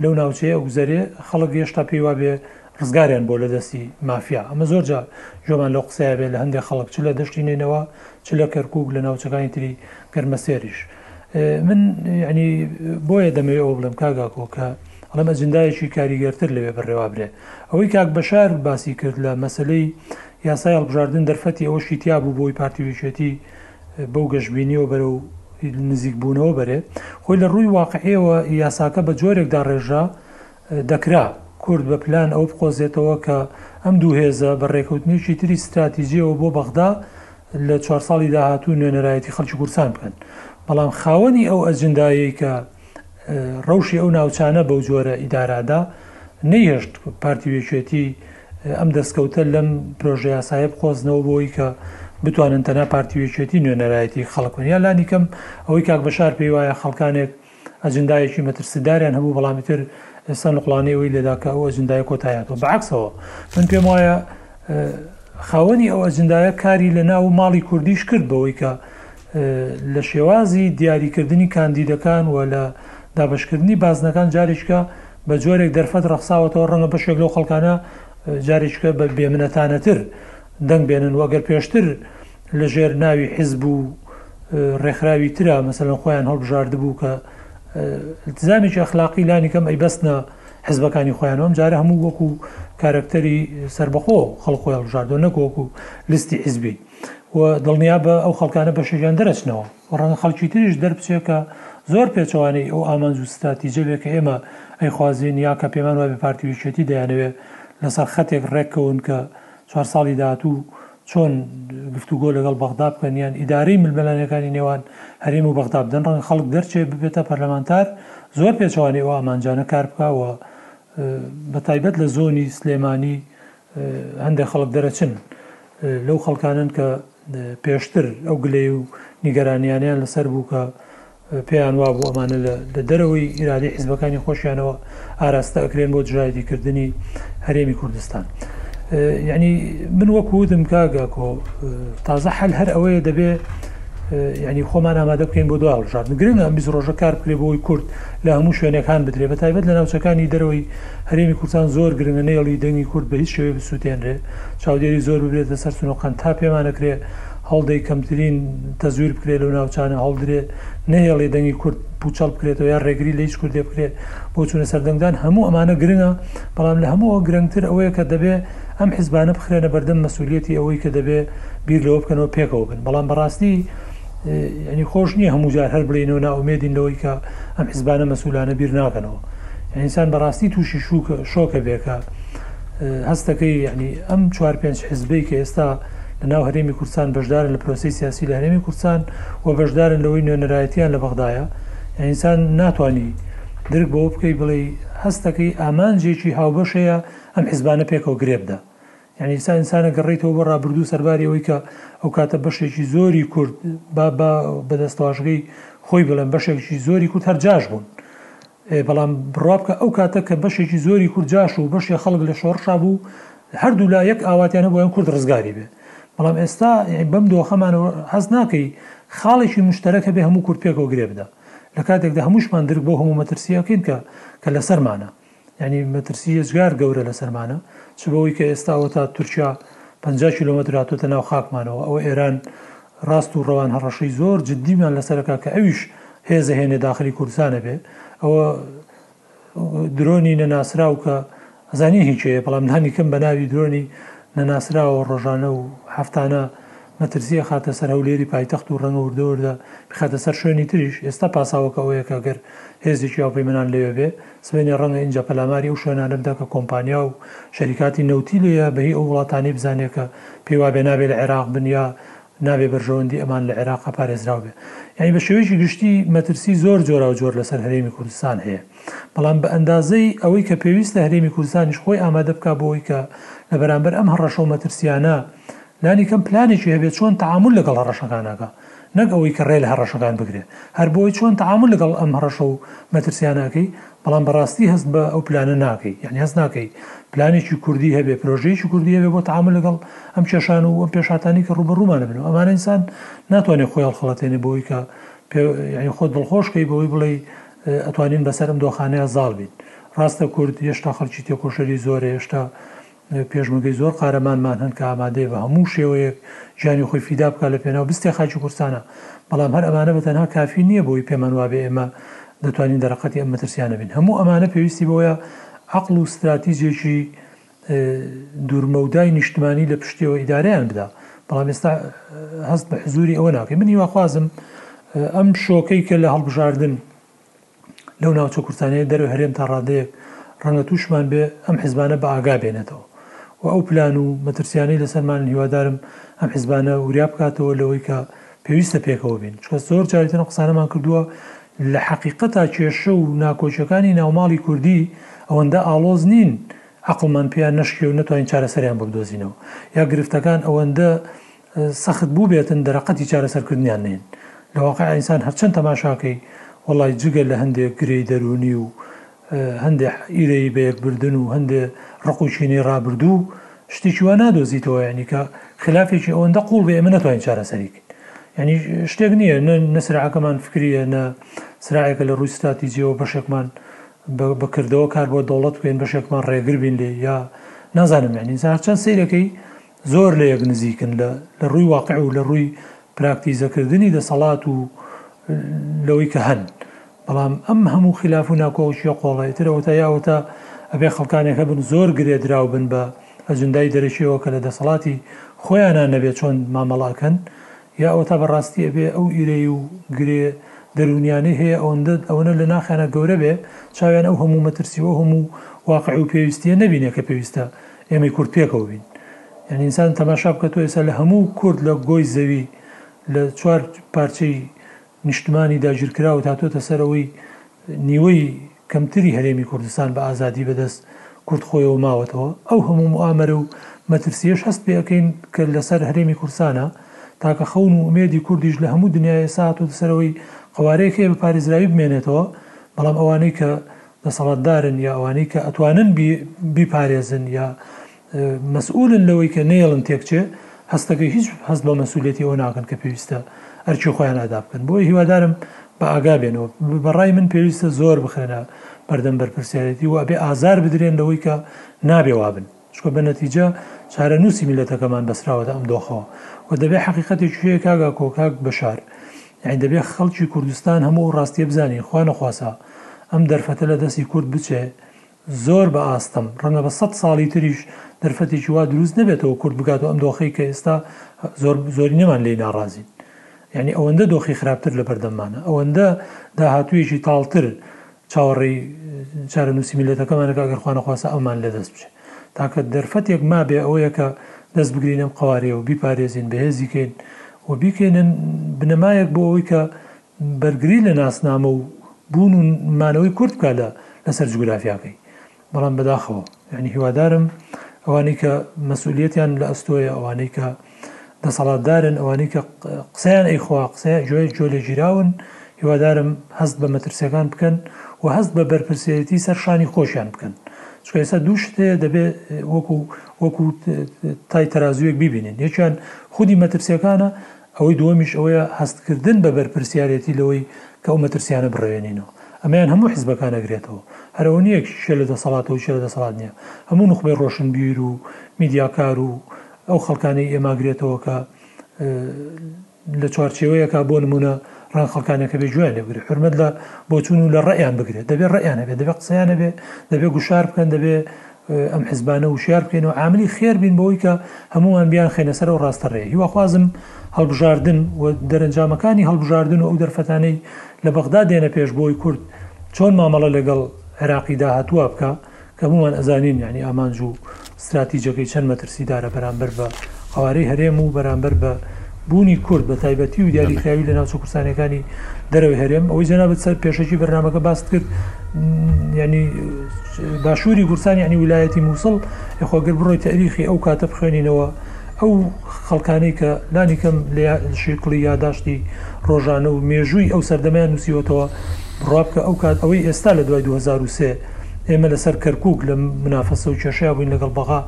لەو ناوچەیە ئەگوزەرێ، خەڵک هێشتا پێی وابێ ڕزگاریان بووە لە دەستی مافیا. ئەمە زۆر جار گوێمان لەو قسەیە بێ لە هەندێ خەڵک چ لە دەشتی نەینەوا، چ لە کەرکووک، لە ناوچەکانی تری گەرمەسێریش. من یەعنی بۆیە دەمەوێ ئەوە بڵێم کاک ئاکۆ کە ئەڵێم ئەجندایەکی کاریگەرتر لەوێ بەڕێوا برێ. ئەوەی کاک بەشار باسی کرد لە مەسەلەی یاسای هەڵبژاردن دەرفەتی ئەوەشی تیابوو بۆی پارتی و یەکێتی بەو گەشبینیەوە بەرەو نزیک بوونەوە بەرێت، خۆی لە رووی واقعیەوە یاساکە بە جۆرێک داڕێژرا دەکرا کورد بە پلان ئەوە بقۆزێتەوە کە ئەم دوو هێزە بە رێکەوتنێکی تری ستراتیجیەوە بۆ بەغدا لە چوار ساڵی داهاتوو نوێنەرایەتی خەڵکی کوردستان بکەن بەڵام خاوەنی ئەو ئەجندایەی کە رەوشی ئەو ناوچانە بەو جۆرە ئیدارادا نەیهێشت پارتی و یەکێتی ئەم دەستکەوتە لەم پرۆژەیاسایە بقۆزنەوە بۆ ئەوی کە بتوانن تەنها پارتی ویەکێتی نوێنەرایەتی خەڵک بن یا لانی کەم ئەوەی کاک بەشار پێی وایە خەڵکانێک ئەجندایەکی مەترسیداریان هەبوو بەڵامی تر ئێستا نقڵانەی ئەوی لێدا کە ئەو ئەجندای کۆتایاتەوە بەعکسەوە من پێم وایە خاوەنی ئەو ئەجندایە کاری لە ناو ماڵی کوردیش کرد بەوەی کە لە شێوازی دیاریکردنی کاندیدەکان و لە دابەشکردنی بازنەکان جارێکیکە بە جۆرێک دەرفەت ڕەخساوەتەوە ڕەنگە بەشێک لەو خەڵکانە جارێکیکە بە بێمنەتانەتر دەنگ بێنن و ئەگەر پێشتر لەژێر ناوی حیزب و ڕێکخراوی ترا مەسەلەن خۆیان هەڵبژاردبوو کە التزامێکی ئەخلاقی لانی کەم ئەیبەستنە حزبەکانی خۆیانەوەم جارە هەموو وەکو کارکتەری سربەخۆ خەڵخۆی هەڵبژاردۆ نەکۆکو لیستی حزبی و دڵنیابە ئەو خەڵکانە بەشێکیان دەرەچنەوە و ڕەنگە خەڵکی تریش دەربچێ کە زۆر پێچەوانەی ئەو ئامانج و ستراتیجە بێ کە ئێمە ئەیخوازین یا کە پێمان وابێ پارتی و یەکێتی دەیانەوێ لەسەر خەتێک ڕێککەون کە چوار ساڵی داهاتوو چۆن گفتوگۆ لەگەڵ بەغدا بکەن یان ئیدارەی ململانێکانی نێوان هەرێم و بەغدا بدەن ڕەنگە خەڵک دەرچێ ببێتە پەرلەمانتار زۆر پێچەوانەی ئەو ئامانجانە کار بکا و بەتایبەت لە زۆنی سلێمانی هەندێک خەڵک دەرەچن لەو خەڵکانەن کە پێشتر ئەو گلەی و نیگەرانیانیان لەسەر بوو کە پێیان وا بوو ئەمانە لە دەرەوەی ئیرادی حیزبەکانی خۆشیانەوە ئاراستە ئەکرێن بۆ دژایەتیکردنی هەرێمی کوردستان. یعنی من وەکو وتم کاگا کۆ تازە حل هەر ئەوەیە دەبێ ینی خۆمان ئامادە بکەین بۆ دواڵژات گرنگ ئەم بیست ڕۆژە کار بکرێ بۆی کورد لە هەموو شوێنەکان بدرێ بە تایبەت لە ناوچەکانی دەرەوەی هەرێمی کوردستان زۆر گرنگە نەیەڵی دەنگی کورد بەهیچ شێوەیەک بسوتێنرێ چاودێری زۆر ببرێتە سەر سنوقان تا پێمانەکرێ هەڵدەی کەمترین تەزویر بکرێ لەو ناوچانە هەڵدرێ نەیەڵێ دەنگی کورد پوچەڵ بکرێتەوە یا رێگری لە هیچ کوردێ بکرێ بۆ چونە سەر دەنگدان هەموو ئەمانە گرنگە بەڵام لە هەموو ئەوە گرەنگتر ئەوەیە کە دەبێ ئەم حزبانە بخرێنە بەردەم مەسولیەتی ئەوەی کە دەبێ بیر لەوە بکەنەوە پێکەوە بن بەڵام بەڕاستی یانی خۆش نییە هەموو جار هەر بلێینەوە نائومێدین لەوەی کە ئەم حزبانە مەسولانە بیر ناکەنەوە ئینسان بەڕاستی تووشی شوکە شۆکە بێکە هەستەکەی یعنی ئەم چوار پێنج حزبەی کە ئێستا لە ناو هەرێمی کوردستان بەشدارن لە پرۆسی سیاسی لە هەرێمی کوردستان و بەشدارن لەوەی نوێنەرایەتیان لە بەغدایە ئینسان ناتانی درک بەوە بکەی بڵێ هەستەکەی ئامانجێکی هاوبەشەیە ئەم حزبانە پێکەوە گرێبدا یانی ئیستا ئینسان ئەگەڕیتەوە بۆ ڕابردوو سەرباری ئەوەی کە ئەو کاتە بەشێکی زۆری کورد با با بە دەستەواژگەی خۆی بڵێم بەشێکی زۆری کورد هەر جاش بوون ئێ بەڵام بڕوا بکە ئەو کاتە کە بەشێکی زۆری کورد جاش و بەشێ خەڵک لە شۆڕشا بوو هەردوو لا یەک ئاواتیانە بۆیان کورد ڕزگاری بێ بەڵام ئێستا یعنی بەم دۆخەمانەوە هەست ناکەی خاڵێکی مشتەرەک هەبێ هەموو کورد پێکەوە گرێ بدا لە کاتێکدا هەمووشمان درک بەو هەموو مەترسییەکەین کە کە لەسەرمانە یانی مەترسی یەجگار گەورە لەسەرمانە چ بەوەی کە ئێستا ئەوە تا تورکیا پەنجا کیلۆمەتر هاتۆتە ناو خاکمانەوە ئەوە ئێران ڕاست و ڕەوان هەڕەشەی زۆر جددیمان لەسەرەکا کە ئەویش هێزە هێنێ داخلی کوردستان ئەبێ ئەوە درۆنی نەناسراو کە ئەزانین هی کێیە بەڵام لانی کەم بە ناوی درۆنی نەناسراوە ڕۆژانە و هەفتانە مەترسی ئەخاتە سەر هەولێری پایتەخت و ڕەنگە وردە وردە بیخاتە سەر شوێنی تریش، ئێستا پاساوەکە ئەوەیە کە گەر هێزێکی هاوپەیمنان لەوێ بێ سبەینێ ڕەنگە ئینجا پەلاماری ئەو شوێنانە بدا کە کۆمپانیا و شەریکاتی نەوتی لێیە بە هی ئەو وڵاتانەی بزانێ کە پێی وابێ نابێ لە عێراق بن یا نابێ بەرژەوەندی ئەمان لە عێراقا پارێزراو بێ یانی بە شێوەیەکی گشتی مەترسی زۆر جۆراو جۆر لە سەر هەرێمی کوردستان هەیە بەڵام بە ئەندازەی ئەوەی کە پێویستە هەرێمی کوردستانیش خۆی ئامادە بکا بۆ ئەوەی کە لە بەرامبەر ئەم هەڕەشەو مەترسیانە لانی کەم پلانێکی هەبێت چۆن تەعامول لەگەڵ هەڕەشەکان ئەکا نەک ئەوەی کە ڕێ لە هەڕەشەکان بگرێ هەر بۆی چۆن تەعامول لەگەڵ ئەم هەڕەشە و مەترسیانە ئەکەی بەڵام بەڕاستی هەست بە ئەو پلانە ناکەی یانی هەست ناکەی پلانێکی کوردی هەبێ پرۆژەیەکی کوردی هەبێ بۆ تەعامول لەگەڵ ئەم کێشان و ئەم پێشهاتانەی کە ڕووبەڕوومان ئەبن و ئەمانە ئینسان ناتوانێ خۆی هەڵخەڵەتێنێ بەوەی کە پێ یانی خۆت دڵخۆش کەی بەوەی بڵێی ئەتوانین بەسەر ئەم دۆخانەیا زاڵ بین ڕاستە کورد هێشتا خەڵکی تێکۆشەری زۆرە هێشتا پێشمەرگەی زۆر قارەمانمان هەن کە ئامادەیە بە هەموو شێوەیەک گیانی خۆی فیدا بکات لە پێناو بستی خاکی کوردستانا، بەڵام هەر ئەمانە بە تەنها کافی نییە بەوەی پێمان وابێ ئێمە دەتوانین دەرەقەتی ئەم مەترسیانە بین. هەموو ئەمانە پێویستی بەوەیە عەقڵ و ستراتیجێکی دوورمەودای نیشتمانی لە پشتیەوە ئیدارەیان بدا، بەڵام ئێستا هەست بە حزووری ئەوە ناکەین. من هیواخوازم ئەم شۆکەی کە لە هەڵبژاردن، لەو ناوچە کورتانەیە دەرەوەی هەرێم تا ڕادەیەک ڕەنگە تووشمان بێ ئەم حزبانە بە ئاگا بێنێتەوە و ئەو پلان و مەترسیانەی لەسەرمانن هیوادارم ئەم حزبانە وریا بکاتەوە لەوەی کە پێویستە پێکەوە بین چونکە زۆر جاری تر ئەم قسانەمان کردووە لە حەقیقەتا کێشە و ناکۆکیەکانی ناوماڵی کوردی ئەوەندە ئاڵۆز نین عەقڵمان پێیان نەشکێ و نەتوانین چارەسەریان بۆ بدۆزینەوە یا گرفتەکان ئەوەندە سەخت بووبێتن دەرەقەتی چارەسەرکردنیان نەین لە واقع ئینسان هەرچەند تەماشاکەی وەڵای جگە لە هەندێ گرێی دەروونی و هەندێ ئیرەیی بەیەکبردن و هەندێ ڕق و کینەی ڕابردوو شتێکی وا نادۆزیتەوە یانی کە خلافێکی ئەوەندە قووڵ بێ ئێمە نەتوانین چارەسەریکەین یانی شتێک نییە نە نە سراعەکەمان فکریە نە سراعێکە لە ڕووی ستراتیجیەوە بەشێکمان بەکردەوە کار بۆ دەوڵەت بکەین بەشێکمان ڕێگر بین لێ یا نازانم یانی زارچەند سیرەکەی زۆر لە یەک نزیکن لە لە ڕووی واقع و لە ڕووی پراکتیزە کردنی دەسەڵات و لەوەی کە هەن بەڵام ئەم هەموو خلاف و ناکۆوکیە قۆڵەیە تر ئەوەتا یاوەتا ئەبێ خەڵکانێک هەبن زۆر گرێ دراو بن بە ئەجندای دەرەکیەوە کە لە دەسەڵاتی خۆیانا نەبێ چۆن مامەڵە ئەکەن یا ئەوەتا بەڕاستی ئەبێ ئەو ئیرەی و گرێ دەروونیانەی هەیە ئەوەندە ئەوەنە لە ناخیانا گەورە بێ چاویان ئەو هەموو مەترسی و ئەو هەموو واقعی و پێویستیە نەبینێ کە پێویستە ئێمەی کورد پێکەوە بین یانی ئینسان تەماشا بکە تۆ ئێسا لە هەموو کورد لە گۆی زەوی لە چوار پارچەی نیشتمانی داگیرکراوت هاتۆتە سەر ئەوەی نیوەی کەمتری هەرێمی کوردستان بە ئازادی بەدەست کورد خۆیەوە ماوەتەوە، ئەو هەموو موئامەرە و مەترسیەش هەست پێ ئەکەین کە لەسەر هەرێمی کوردستانە، تاکە خەون و ئومێدی کوردیش لە هەموو دنیا ئێستا هاتۆتە سەرەوەی قەوارەیەک هەیە بە پارێزراوی بمێنێتەوە، بەڵام ئەوانەی کە دەسەڵاتدارن یا ئەوانەی کە ئەتوانن بیپارێزن یا مەسئولن لەوەی کە نەیەڵن تێکچێ هەستەکەی هیچ هەست بە مەسولیەتی ئەوە ناکەن کە پێویستە ئەرکی خۆیان ئەدا بکەن بۆیە هیوادارم بە ئاگا بێنەوە بەڕای من پێویستە زۆر بخرێنە بەردەم بەرپرسیارەتی و ئەبێ ئازار بدرێن لەوەی کە نابێ وابن چکە بە نەتیجە چارەنووسی میلەتەکەمان بەسراوەتە ئەم دۆخەوە و دەبێ حقیقەتی کوێ کاگا کۆکاک بەشار یعنی دەبێ خەڵکی کوردستان هەموو ڕاستیە بزانین خوا نەخواسا ئەم دەرفەتە لە دەستی کورد بچێ زۆر بە ئاستەم، ڕەنگە بە سەد ساڵی تریش دەرفەتێکی وا دروست نەبێتەوە کورد بگاتە ئەم دۆخەی کە ئێستا زۆر زۆرینەمان لێی ناڕازین. یانی ئەوەندە دۆخی خراپتر لە بەردەممانە، ئەوەندە داهاتوویەکی تاڵتر چاوەڕێی چارەنووسی میللەتەکەمانە کە ئەگەر خوانەخواستە ئەممان لە دەست بچێ. تاکە دەرفەتێک مابێ ئەوەیە کە دەست بگرین ئەم قەوارەیە و بیپارێزین، بەهێزی کەین و بیکەینە بنەمایەک بۆ ئەوەی کە بەرگری لە ناسنامە و بوون و مانەوەی کورد بکات لە لەسەر جوگرافیاکەی بەڵام بەداخەوە یانی هیوادارم ئەوانەی کە مەسئولیەتیان لە ئەستۆیە ئەوانەی کە دەسەڵاتدارن ئەوانەی کە قسەیان ئەیخوا قسەیان جوێ جۆ لێ گیراون هیوادارم هەست بە مەترسیەکان بکەن و هەست بە بەرپرسێتی سەر شانی خۆشیان بکەن چکە ئێستا دوو شت هەیە دەبێ وەکو وەکو تای تەرازوێک ببینین یەکیان خودی مەترسیەکانە ئەوەی دووەمیش ئەوەیە هەستکردن بە بەرپرسیارێتی لەوەی کە ئەو مەترسیانە بڕەوێنینەوە. ئەمەیان هەموو حزبەکان ئەگرێتەوە. هەر ئەوە نییە کێ لە دەسەڵاتە و کێ لە دەسەڵات نییە. هەموو نوخبەی ڕۆشنبیر و میدیاکار و ئەو خەڵکانەی ئێمە ئەگرێتەوە کە لە چوارچێوەیەکا بۆ نموونە ڕەنگ خەڵکانێک هەبێ گوێیان لێ بگرێ، حورمەت لە بۆچوون و لە ڕەئیان بگرێ. دەبێ ڕەئیان هەبێ، دەبێ قسەیان هەبێ، دەبێ گوشار بکەن، دەبێ ئەم حزبانە وشیار بکەین و عاملی خێر بین بەوەی کە هەموومان بیانخەینە سەر ئەو ڕاستە ڕێیە. هیواخوازم هەڵبژاردن و دەرەنجامەکانی هەڵبژاردن و ئەو دەرفەتانەی لە بەغدا دێنە پێش بۆی کورد چۆن مامەڵە لەگەڵ عێراقی داهاتووە بکا کە هەموومان ئەزانین یانی ئامانج و ستراتیجەکەی چەند مەترسیدارە بەرامبەر بە قەوارەی هەرێم و بەرامبەر بە بوونی کورد بە تایبەتی و دیاریکراوی لە ناوچە کوردستانیەکانی دەرەوەی هەرێم ئەوەی جەنابت سەر پێشەکی بەرنامەکە باست کرد ینی باشووری گورسان ینی ولایەتی مووسڵ یخواگەر بڕۆی تاریخی ئەو کاتە بخوێنینەوە ئەو خەڵکانەی کە لانیکەم لە شکڵی یاداشتی ڕۆژانە و مێژووی ئەو سەردەمیان نووسیوەتەوە بڕابکە ئەو کات ئەوەی ئێستا لە دوای 2023 ئێمە لەسەر کەرکک لە منافەسە و کێشەیا بووین لەگەڵ بەغا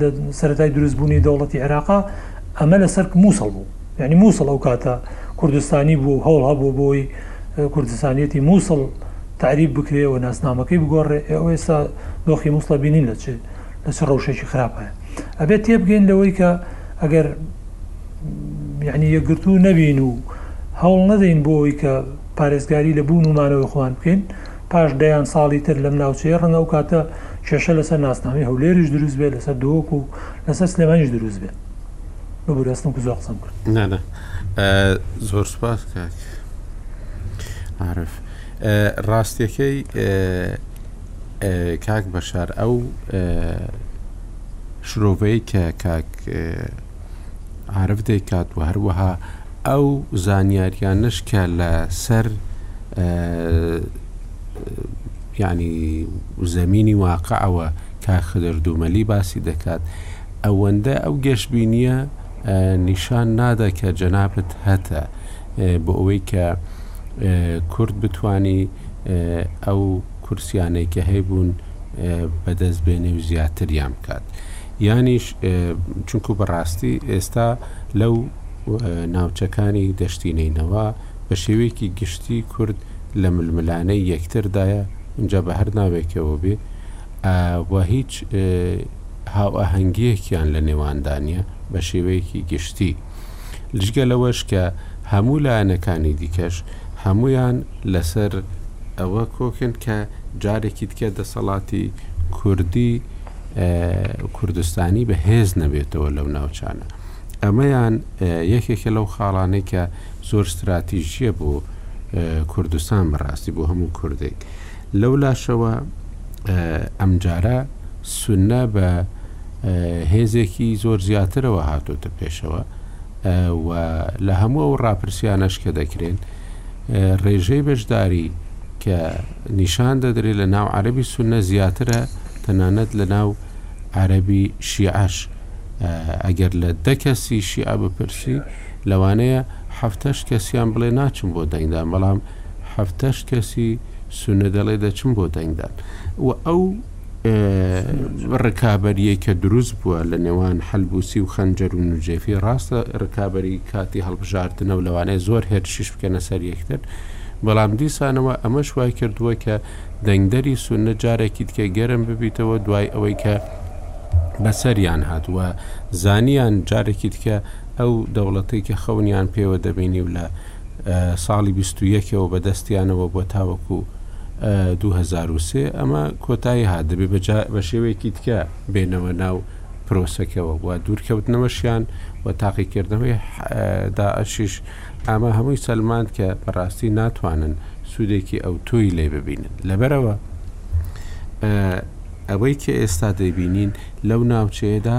لە سەرای دروستبوونی دەوڵەتی عێراقا ئەمە لەسەر مووسڵ بوو یعنی مووسڵ ئەو کاتە کوردستانی بوو و هەوڵ هەبوو بۆی کوردستانیەتی مووسڵ تعریب بکرێ و ناسنامەکەی بگۆڕێ ئێوە ئێستا دۆخی مووسڵە بینین لە چ لە چ ڕەوشێکی خراپە ئەبێت تێبگەین لەوەی کە ئەگەر یعنی یەکگرتوو نەبین و هەوڵ نەدەین بۆ ئەوی کە پارێزگاری لە بوون و مانەوەی خۆیان بکەین پاش دەیان ساڵی تر لەم ناوچەیە، ڕەنگە ئەو کاتە کێشە لەسەر ناسنامەی هەولێریش دروست بێت، لەسەر دهۆک و لەسەر سلێمانیش دروست بێت. ببورە ئەستەم کە زۆر قسەم کرد. نا نا زۆر سوپاس کاک عارف. ڕاستیەکەی کاک بەشار ئەو شرۆڤەی کە کاک عارف دەیکات و هەروەها ئەو زانیاریانەش کە لەسەر ینی زەمینی واقعەوە کاخدر دوومەلی باسی دەکات ئەوەندە ئەو گەشببینیە نیشان نادا کە جەنابەت هەتە بۆ ئەوەی کە کورد بتانی ئەو کورسیانەی کە هەیبوون بەدەست بێنێ و زیاتریان بکات یانیش چونکو بەڕاستی ئێستا لەو ناوچەکانی دەشتی نەینەوا بە شێوەیەکی گشتی کورد لە ململانێی یەکتردایە ئینجا بە هەر ناوێکەوە بێ و هیچ هاوئاهەنگیەکیان لە نێواندا نیە بە شێوەیەکی گشتی لژگە لەوەش کە هەموو لایەنەکانی دیکەش هەمویان لەسەر ئەوە کۆکن کە جارێکی تکە دەسەڵاتی کوردی کوردستانی بە هێز نەبێتەوە لەو ناوچانە. ئەمەیان یەکێکە لەو خاڵانەی کە زۆر ستراتیژییە بۆ کوردستان بە ڕاستی بۆ هەموو کوردێک. لەو لاشەوە ئەمجارە سوننە بە هێزێکی زۆر زیاترەوە هاتۆتە پێشەوە و لە هەموو ئەو ڕاپرسیانەش کە دەکرێن ڕێژەی بەشداری کە نیشان دەدرێت لە ناو عەرەبی سونە زیاترە تەنانەت لە ناو عەرەبی شیعەش ئەگەر لە دە کەسی شیعە بپرسی لەوانەیە هەفتەش کەسیان بڵێ ناچم بۆ دەنگدان بەڵام هەفتەش کەسی سونە دەڵێ دەچم بۆ دەنگدان و ئەو رکابەریەی کە دروست بووە لە نێوان حەلبوسی و خەنجەر و نجێفی راستە رکابەری کاتی هەڵبژاردنە و لەوانەیە زۆر هێرشیش بکەنە سەر یەکتر بەڵام دیسانەوە ئەمەش وای کردووە کە دەنگدەری سونە جارێکی تکە گەرم ببیتەوە دوای ئەوەی کە بەسەریان هاتووە زانیان جارێکی تکە ئەو دەوڵەتێکی خەونیان پێوە دەبینی و لە ساڵی بیست و یەک ەوە بەدەستیانەوە بۆ تاوەکو دوو هەزار و سێ ئەمە کۆتایی هات دەبێ بە شێوەیەکی تکە بێنەوە ناو پرۆسەکەەوە و دوورکەوتنەوەشیان و تاقیکردنەوەی داعشیش ئامە هەمووی سەلماند کە بەڕاستی ناتوانن سوودێکی ئەو توی لێ ببینن لەبەرەوە ئەوەی کە ئێستا دەیبینین لەو ناوچەیەدا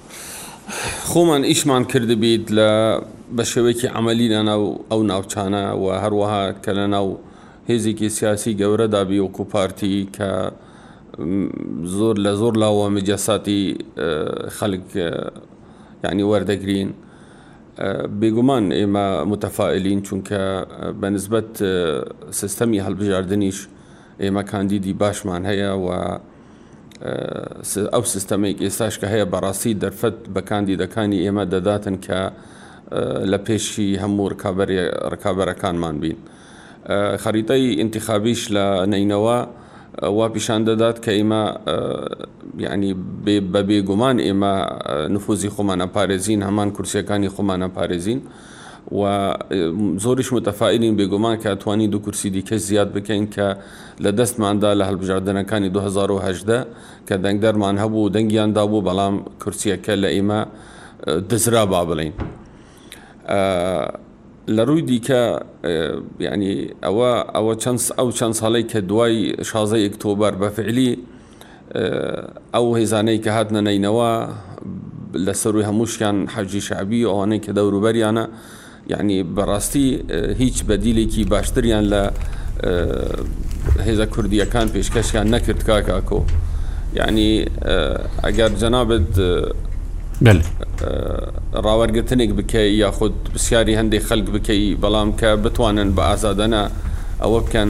خۆمان ئیشمان کردبیت لە بە شێوەیەکی عەمەلی لە ناو ئەو ناوچانە و هەروەها کە لە ناو هێزێکی سیاسی گەورەدا بی وەکو پارتی کە زۆر لە زۆر لاوە مجەساتی خەلک یعنی وەردەگرین بێگومان ئێمە متەفائلین چونکە بە نسبەت سیستەمی هەڵبژاردنیش ئێمە کاندیدی باشمان هەیە و ئەو سیستەمێک ئێستاش کە هەیە بەڕاستی دەرفەت بە کاندیدەکانی ئێمە دەداتن کە لە پێشی هەموو ڕکابەرەکانمان بین. خەریتەی ئینتخابیش لە نینەوە وا پیشان دەدات کە ئێمە یعنی بە بێگومان ئێمە نفوزی خۆمانە پارێزین هەمان کورسەکانی خۆمانە پارێزین. و زۆریش متەفائیلین بێگومان کە توانی دوو کورسی دیکەش زیاد بکەین کە لە دەستماندا لە هەڵبژاردنەکانی دوو هەزار و هەژدە کە دەنگدەرمان هەبوو و دەنگیان دابوو بەڵام کورسیەکە لە ئیمە دزرا با بڵین لە ڕووی دیکە یعنی ئەوە ئەوە چەند ئەو چەند ساڵی کە دوای شازدە ئکتۆبەر بە فعلی ئەو هێزانەی کە هاتنە نەینەوا لە سەرووی هەمووشیان حەجی شعبی و ئەوانەی کە دەوروبەریانە یعنی بەڕاستی هیچ بەدیلێکی باشتریان لە هێزە کوردیەکان پێشکەشیان نەکرد کاکاکۆ یعنی ئەگەر جەنابەت ڕاوەرگرتنێک بکەی یاخود پرسیاری هەندێک خەلک بکەی بەڵام کە بتوانن بە ئازادەنە ئەوە بکەن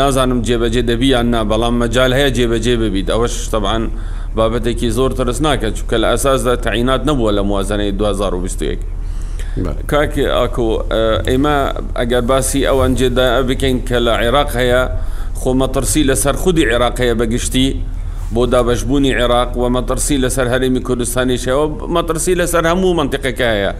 نازانم جێبەجێ دەبی یان نا بەڵام مەجال هەیە جێبەجێ ببیت ئەوەش تەبعەن بابەتێکی زۆر ترسناکە چونکە لە ئەساسدا تەعینات نەبووە لە موازەنەی 2021 کاک ئاکۆ ئێمە ئەگەر باسی ئەو ئەنجێدا بکەین کە لە عێراق هەیە خۆ مەترسی لەسەر خودی عێراق هەیە بە گشتی بۆ دابەشبوونی عێراق و مەترسی لەسەر هەرێمی کوردستانیشەوە مەترسی لەسەر هەموو منتیقەکە هەیە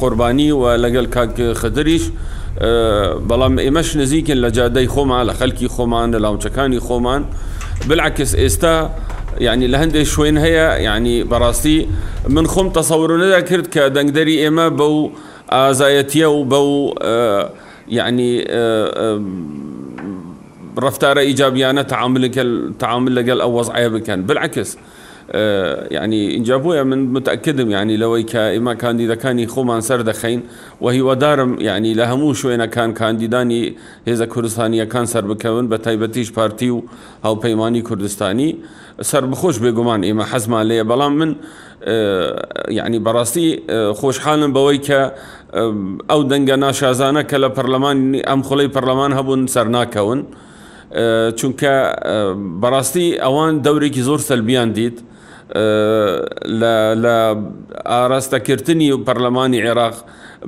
قوربانی و لەگەل کاک خدریش بەڵام ئێمەش نزیکن لە جادەی خۆمان لە خەلکی خۆمان لە لاونچەکانی خۆمان بلعکس ئێستا یعنی لە هەندێک شوێن هەیە یعنی بەڕاستی من خۆم تەسەورو نەدا کرد کە دەنگدەری ئێمە بەو ئازایەتیە و بەو یعنی ڕفتارە ئیجابیانە تعامل لەگەل ئەو وەزعە بکەن بلعکس یەعنی ئینجا بۆیە من متەئەکدم یەعنی لەوەی کە ئیمە کاندیدەکانی خۆمان سەردەخەین و هیوادارم یەعنی لە هەموو شوێنەکان کاندیدانی هێزە کوردستانییەکان سەربکەون بە تایبەتیش پارتی و هاوپەیمانی کوردستانی سەربخۆش بێگومان ئیمە حەزمان لێیە بەڵام من یەعنی بەڕاستی خۆشحالم بەوەی کە ئەو دەنگە ناشازانە کە لە پەرلەمانی ئەم خولەی پەرلەمان هەبوون سەرناکەون. چونکە بەڕاستی ئەوان دەورێکی زۆر سەلبیان دیت لە ئاراستەکردنی و پەرلەمانی عێراق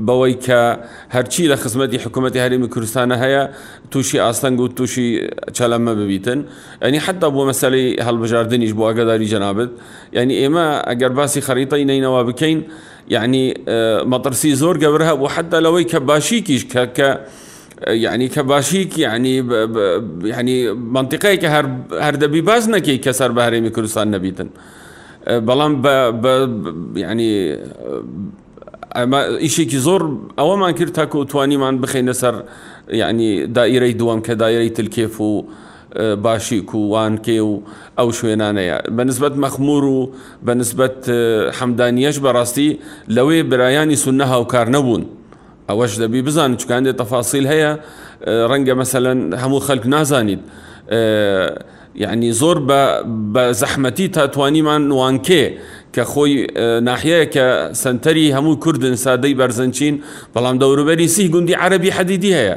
بەوەی کە هەرچی لە خزمەتی حکوومەتی هەرمی کوردستانە هەیە تووشی ئاستەنگ و تووشی چەلەمە ببیتن ئەنی حتا بۆ مەسەی هەڵبژاردنیش بۆ ئەگەداری جەنابێت یعنی ئێمە ئەگەر باسی خەریتەی نینەوە بکەین یعنی مەترسی زۆر گەورە هەبوو حتا لەوەی کە باشیکیش کە کە یەعنی کە باشیک یەعنی یەعنی مەنتیقەیەکە هەر هەر دەبی باس نەکەی کە سەر بە هەرێمی کوردستان نەبیتن بەڵام بە بە یەعنی ئەمە ئیشێکی زۆر ئەوەمان کرد تاکو توانیمان بخینە سەر یەعنی دائیرەی دووەم کە دایرەی تلکێف و باشیک و وانکێ و ئەو شوێنانەیە بە نسبەت مەخمور و بە نسبەت حەمدانیەش بەڕاستی لەوێ برایانی سنە هاوکار نەبوون ئەوەش دەبی بزانیت چکە هەندێک تەفاسیل هەیە ڕەنگە مەسەلەن هەموو خەلک نازانیت یعنی زۆر بە زەحمەتی تاتوانیمان نوانکێ کە خۆی ناحەیە کە سنتەری هەموو کوردن سادەی بەرزنچین بەڵام دەوروبەری سی گوندی عەربی حەدیدی هەیە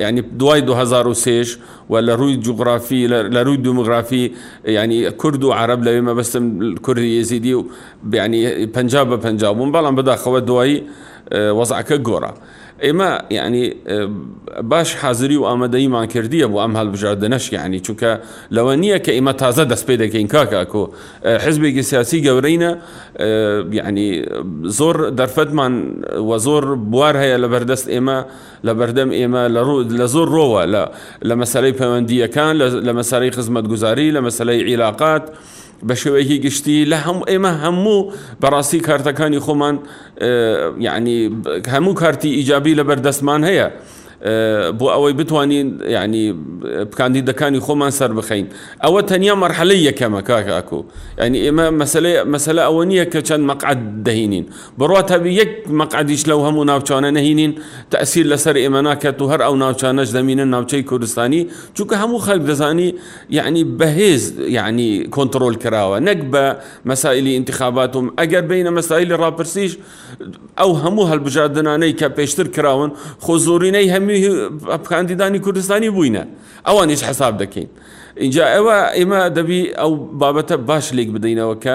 یانی دوای دوو هەزار و سێ یش و لە ڕووی جوگرافی لە ڕووی دومگرافی یانی کورد و عرب لەوێ مەبەستم کوردی یزیدی و بیانی پ بە پ بوون بەڵام بەداخەوە دوایی وەزعەکە گۆڕا ئێمە یعنی باش حازری و ئامادەیمان کردیە بۆ ئەم هەڵبژاردنەش یعنی چونکە لەوە نییە کە ئێمە تازە دەست پێ دەکەین کاکاکۆ حزبێکی سیاسی گەورەینە یعنی زۆر دەرفەتمان وە زۆر بوار هەیە لە بەردەست ئێمە لە بەردەم ئێمە لە زۆر ڕۆوە، لە مەسەلەی پەیوەندییەکان، لە مەسەلەی خزمەتگوزاری، لە مەسەلەی عیلاقات بە شێوەیەکی گشتی، ئێمە هەموو بە ڕاستی کارتەکانی خۆمان یانی هەموو کارتی ئیجابی لە بەردەستمان هەیە بۆ ئەوەی بتوانین یانی کاندیدەکانی خۆمان سەربخەین. ئەوە تەنیا مەرحەلەی یەکەمە کاک ئاکۆ. یانی ئێمە مەسەلەی مەسەلە ئەوە نییە کە چەند مەقعەد دەهینین. بڕواتە یەک مەقعەدیش لەو هەموو ناوچانە نەهینین تەئسیر لەسەر ئێمە ناکات و هەر ئەو ناوچانەش دەمینن ناوچەی کوردستانی چونکە هەموو خەلک دەزانی یعنی بەهێز یعنی کۆنتترۆل کراوە نەک بە مەسائلی انتخاباتم ئەگەر بینە مەسایلی ڕاپرسیش ئەو هەموو هەلبژاردنانەی کە پێشتر کراون خۆ زۆرینەی هەمووی کاندیدانی کوردستانی بووینە ئەوانیش حساب دەکەین. اینجا ئەوە ئێمە دەبی ئەو بابەتە باش لێک بدەینەوە کە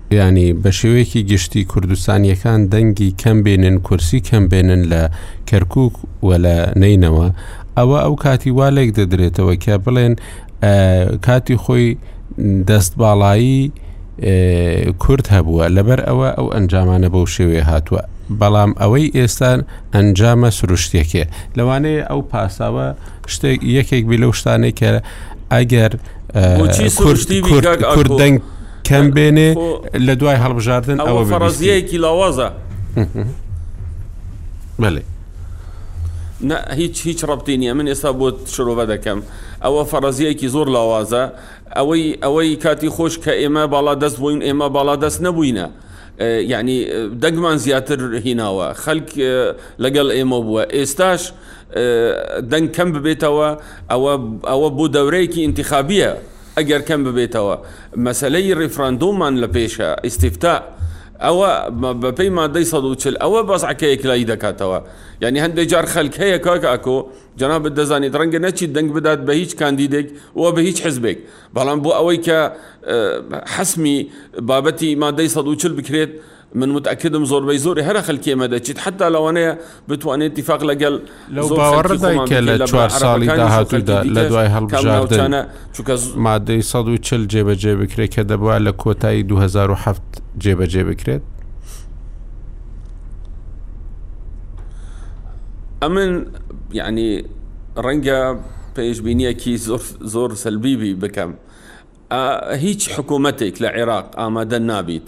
یانی بە شێوەیەکی گشتی کوردستانیەکان دەنگی کەم بێنن کورسی کەم بێنن لە کەرکک و لە نینەوە ئەوە ئەو کاتی وا لێک دەدرێتەوە کە بڵێن کاتی خۆی دەست باڵایی کورد هەبووە لەبەر ئەوە ئەو ئەنجامانە بەو شێوێ هاتووە بەڵام ئەوەی ئێستا ئەنجامە سروشتێکێ لەوانەیە ئەو پاساوە شتێک یەکێک بی لەو شتانێک کە ئەگەر کورد دەنگ کەم بێنێ لە دوای هەڵبژاردن ئەوە فەڕەزیەکی لاوازە بەێ نە هیچ هیچ ڕبتی نییە من ئێستا بۆ شرۆڤە دەکەم ئەوە فەڕەزیەکی زۆر لاوازە ئەوەی ئەوەی کاتی خۆش کە ئێمە باڵا دەست بووین ئێمە باڵا دەست نەبووینە یعنی دەگمان زیاتر هیناوە خەلک لەگەڵ ئێمە بووە ئێستاش دەنگ کەم ببێتەوە ئەوە ئەوە بۆ دەورەیەکی ئینتخابیە ئەگەر کەم ببێتەوە مەسەلەی ڕیفراندۆممان لە پێشە، استفتاء، ئەوە بەپێی مادەی سەد و چل ئەوە بەس کە یەکلایی دەکاتەوە یانی هەندێک جار خەلک هەیە کاک ئاکۆ جەنابت دەزانیت ڕەنگە نەچیت دەنگ بدات بە هیچ کاندیدێک و بە هیچ حزبێک بەڵام بۆ ئەوەی کە حەسمی بابەتی مادەی سەد و چل بکرێت من متئەکدم زۆربەی زۆری هەرە خەلکی ئێمە دەچیت حەتا لەوانەیە بتوانین ئیتیفاق لەگەل لەو باوەڕەداین کە لە چوار ساڵی داهاتوودا لە دوای هەڵبژاردن مادەی سەد و چل جێبەجێ بکرێت کە دەبوا لە کۆتایی 2007 جێبەجێ بکرێت ئەمن یعنی ڕەنگە پێشبینیەکی زۆر زۆر سەلبیبی بکەم هیچ حکوومەتێک لە عێراق ئامادە نابیت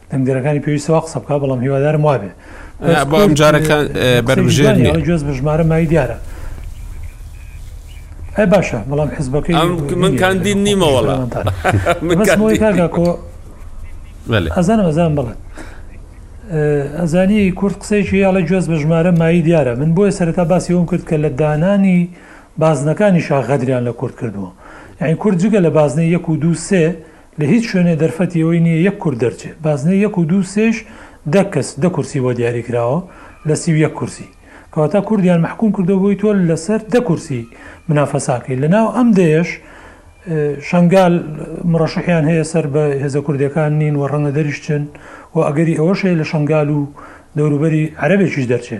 دەنگدەرەکانی پێویستە وا قسە بکە بەڵام هیوادارم وابێ بەڵام جارەکە بەرژێر گوێز بە ژمارە مای دیارە ئەی باشە بەڵام حزبەکەی من کاندید نیمەوەڵا ئەزانم ئەزان بڵێت ئەزانی کورد قسەیەکی یاڵی گوێز بە ژمارە مای دیارە من بۆیە سەرەتا باسی ئەوم کرد کە لە دانانی بازنەکانی شاغەدریان لە کورد کردووە یعنی کورد جگە لە بازنە یەک و دو سێ لە هیچ شوێنێ دەرفەتی ئەوەی نییە یەک کورد دەرچێ، بازنەی یەک و دوو سێش دە کەس دە کورسی بۆ دیاری کراوە لە سی و یەک کورسی. کەواتە کوردیان مەحکووم کردووە بەوەی تۆ لە سەر دە کورسی منافەسا کەی. لە ناو ئەم دەیەش شەنگال مڕەشحیان هەیە سەر بە هێزە کوردێکان نین و ڕەنگە دەریش چن و ئەگەری ئەوەش هەیە لە شەنگال و دەوروبەری عەرەبێکیش دەرچێ.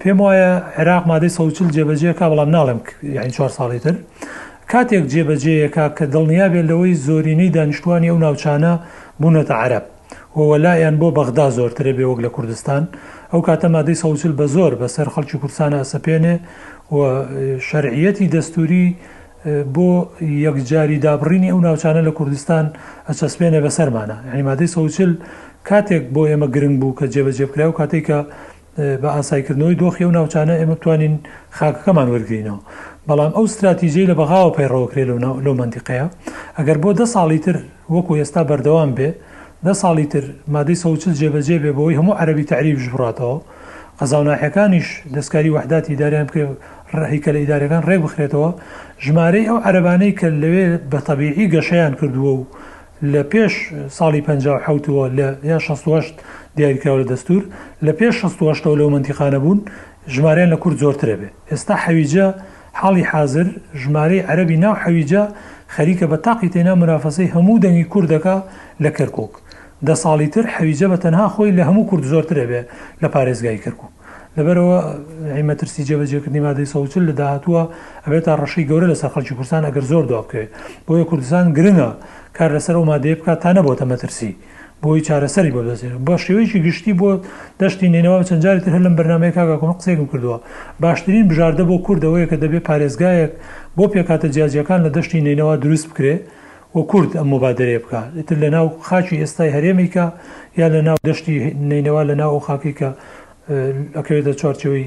پێم وایە عێراق مادەی سەوچل جێبەجێکە بەڵام ناڵێم یاین چوار ساڵی تر کاتێک جێبەجەیەکە کە دڵنیا بێت لەوەی زۆرینەی دانیشتوانی ئەو ناوچانە بوونەتە عرب وەلایەن بۆ بەغدا زۆرترە بێ وەک لە کوردستان ئەو کاتە مادەی سەوچل بە زۆر بەسەر خەڵکی کوردستانە ئەسەپێنێ و شەرعەتی دەستوری بۆ یەکجاری دابڕینی ئەو ناوچانە لە کوردستان ئەچەسپێنێ بەسەرمانا یانی مادەی سەد و چل کاتێک بۆ ئێمە گرنگ بوو کە جێبەجێ بکرای و کاتێک کە بە ئاسایکردنەوەی دۆخی ئەو ناوچانە ئێمە بتوانین خاکەکەمان وەرگرینەوە بەڵام ئەو ستراتیژەی لە بەغاوە پەیڕەوە کرێ لەو لەو مەنتیقەیە ئەگەر بۆ دە ساڵی تر وەکو ئێستا بەردەوام بێ دە ساڵی تر مادەی سەد و چل جێبەجێ بێ بەوەی هەموو عەرەبی تەعریبیش بڕاتەوە قەزاو ناحیەکانیش دەستکاری وەحداتی ئیداریان بکرێ ڕ هیکەلە ئیداریەکان ڕێک بخرێتەوە ژمارەی ئەو عەرەبانەی کە لەوێ بە تەبیعی گەشەیان کردووە و لە پێش ساڵی پەنجا و حەوت وە لە یان شەست و هەشت دیاریکراوە لە دەستوور لە پێش شەست و هەشتەوە لەو مەنتیقانە بوون ژمارەیان لە کورد زۆرترە بێ ئێستا حەویجە حاڵی حازر ژمارەی عەرەبی ناو حەویجە خەریکە بە تاقی تەینا مونافەسەی هەموو دەنگی کورد دەکا لە کەرکوک. دە ساڵی تر حەویجە بە تەنها خۆی لە هەموو کورد زۆرتر ئەبێ لە پارێزگای کەرکوک. لەبەرئەوە ی مەترسی جێ بەجێ کردنی مادەی سەد و چل لە داهاتووە ئەبێتە ڕەشەی گەورە لەسەر خەڵکی کوردستان ئەگەر زۆر دوا بکەوێ. بۆیە کوردستان گرنگە کار لەسەر ئەو مادەیە بکا تا نەبۆتە مەترسی. بۆی چارەسەری بۆ بدەزێنێت بە شێوەیەکی گشتی بۆ دەشتی نەینەوا چەند جاری تر هەر لەم بەرنمەیە کاگاکۆمە قسەیەکم کردووە باشترین بژاردە بۆ کورد ئەوەیە کە دەبێت پارێزگایەک بۆ پێکاتە جیاجیاکان لە دەشتی نەینەوا دروست بکرێ و کورد ئەم مبادرەیە بکە ئیتر لە ناو خاکی ئێستای هەرێمی کە یا لە ناو دەشتی نەینەوا لە ناو ئەو خاکی کە ئەکەوێتە چوارچەوەی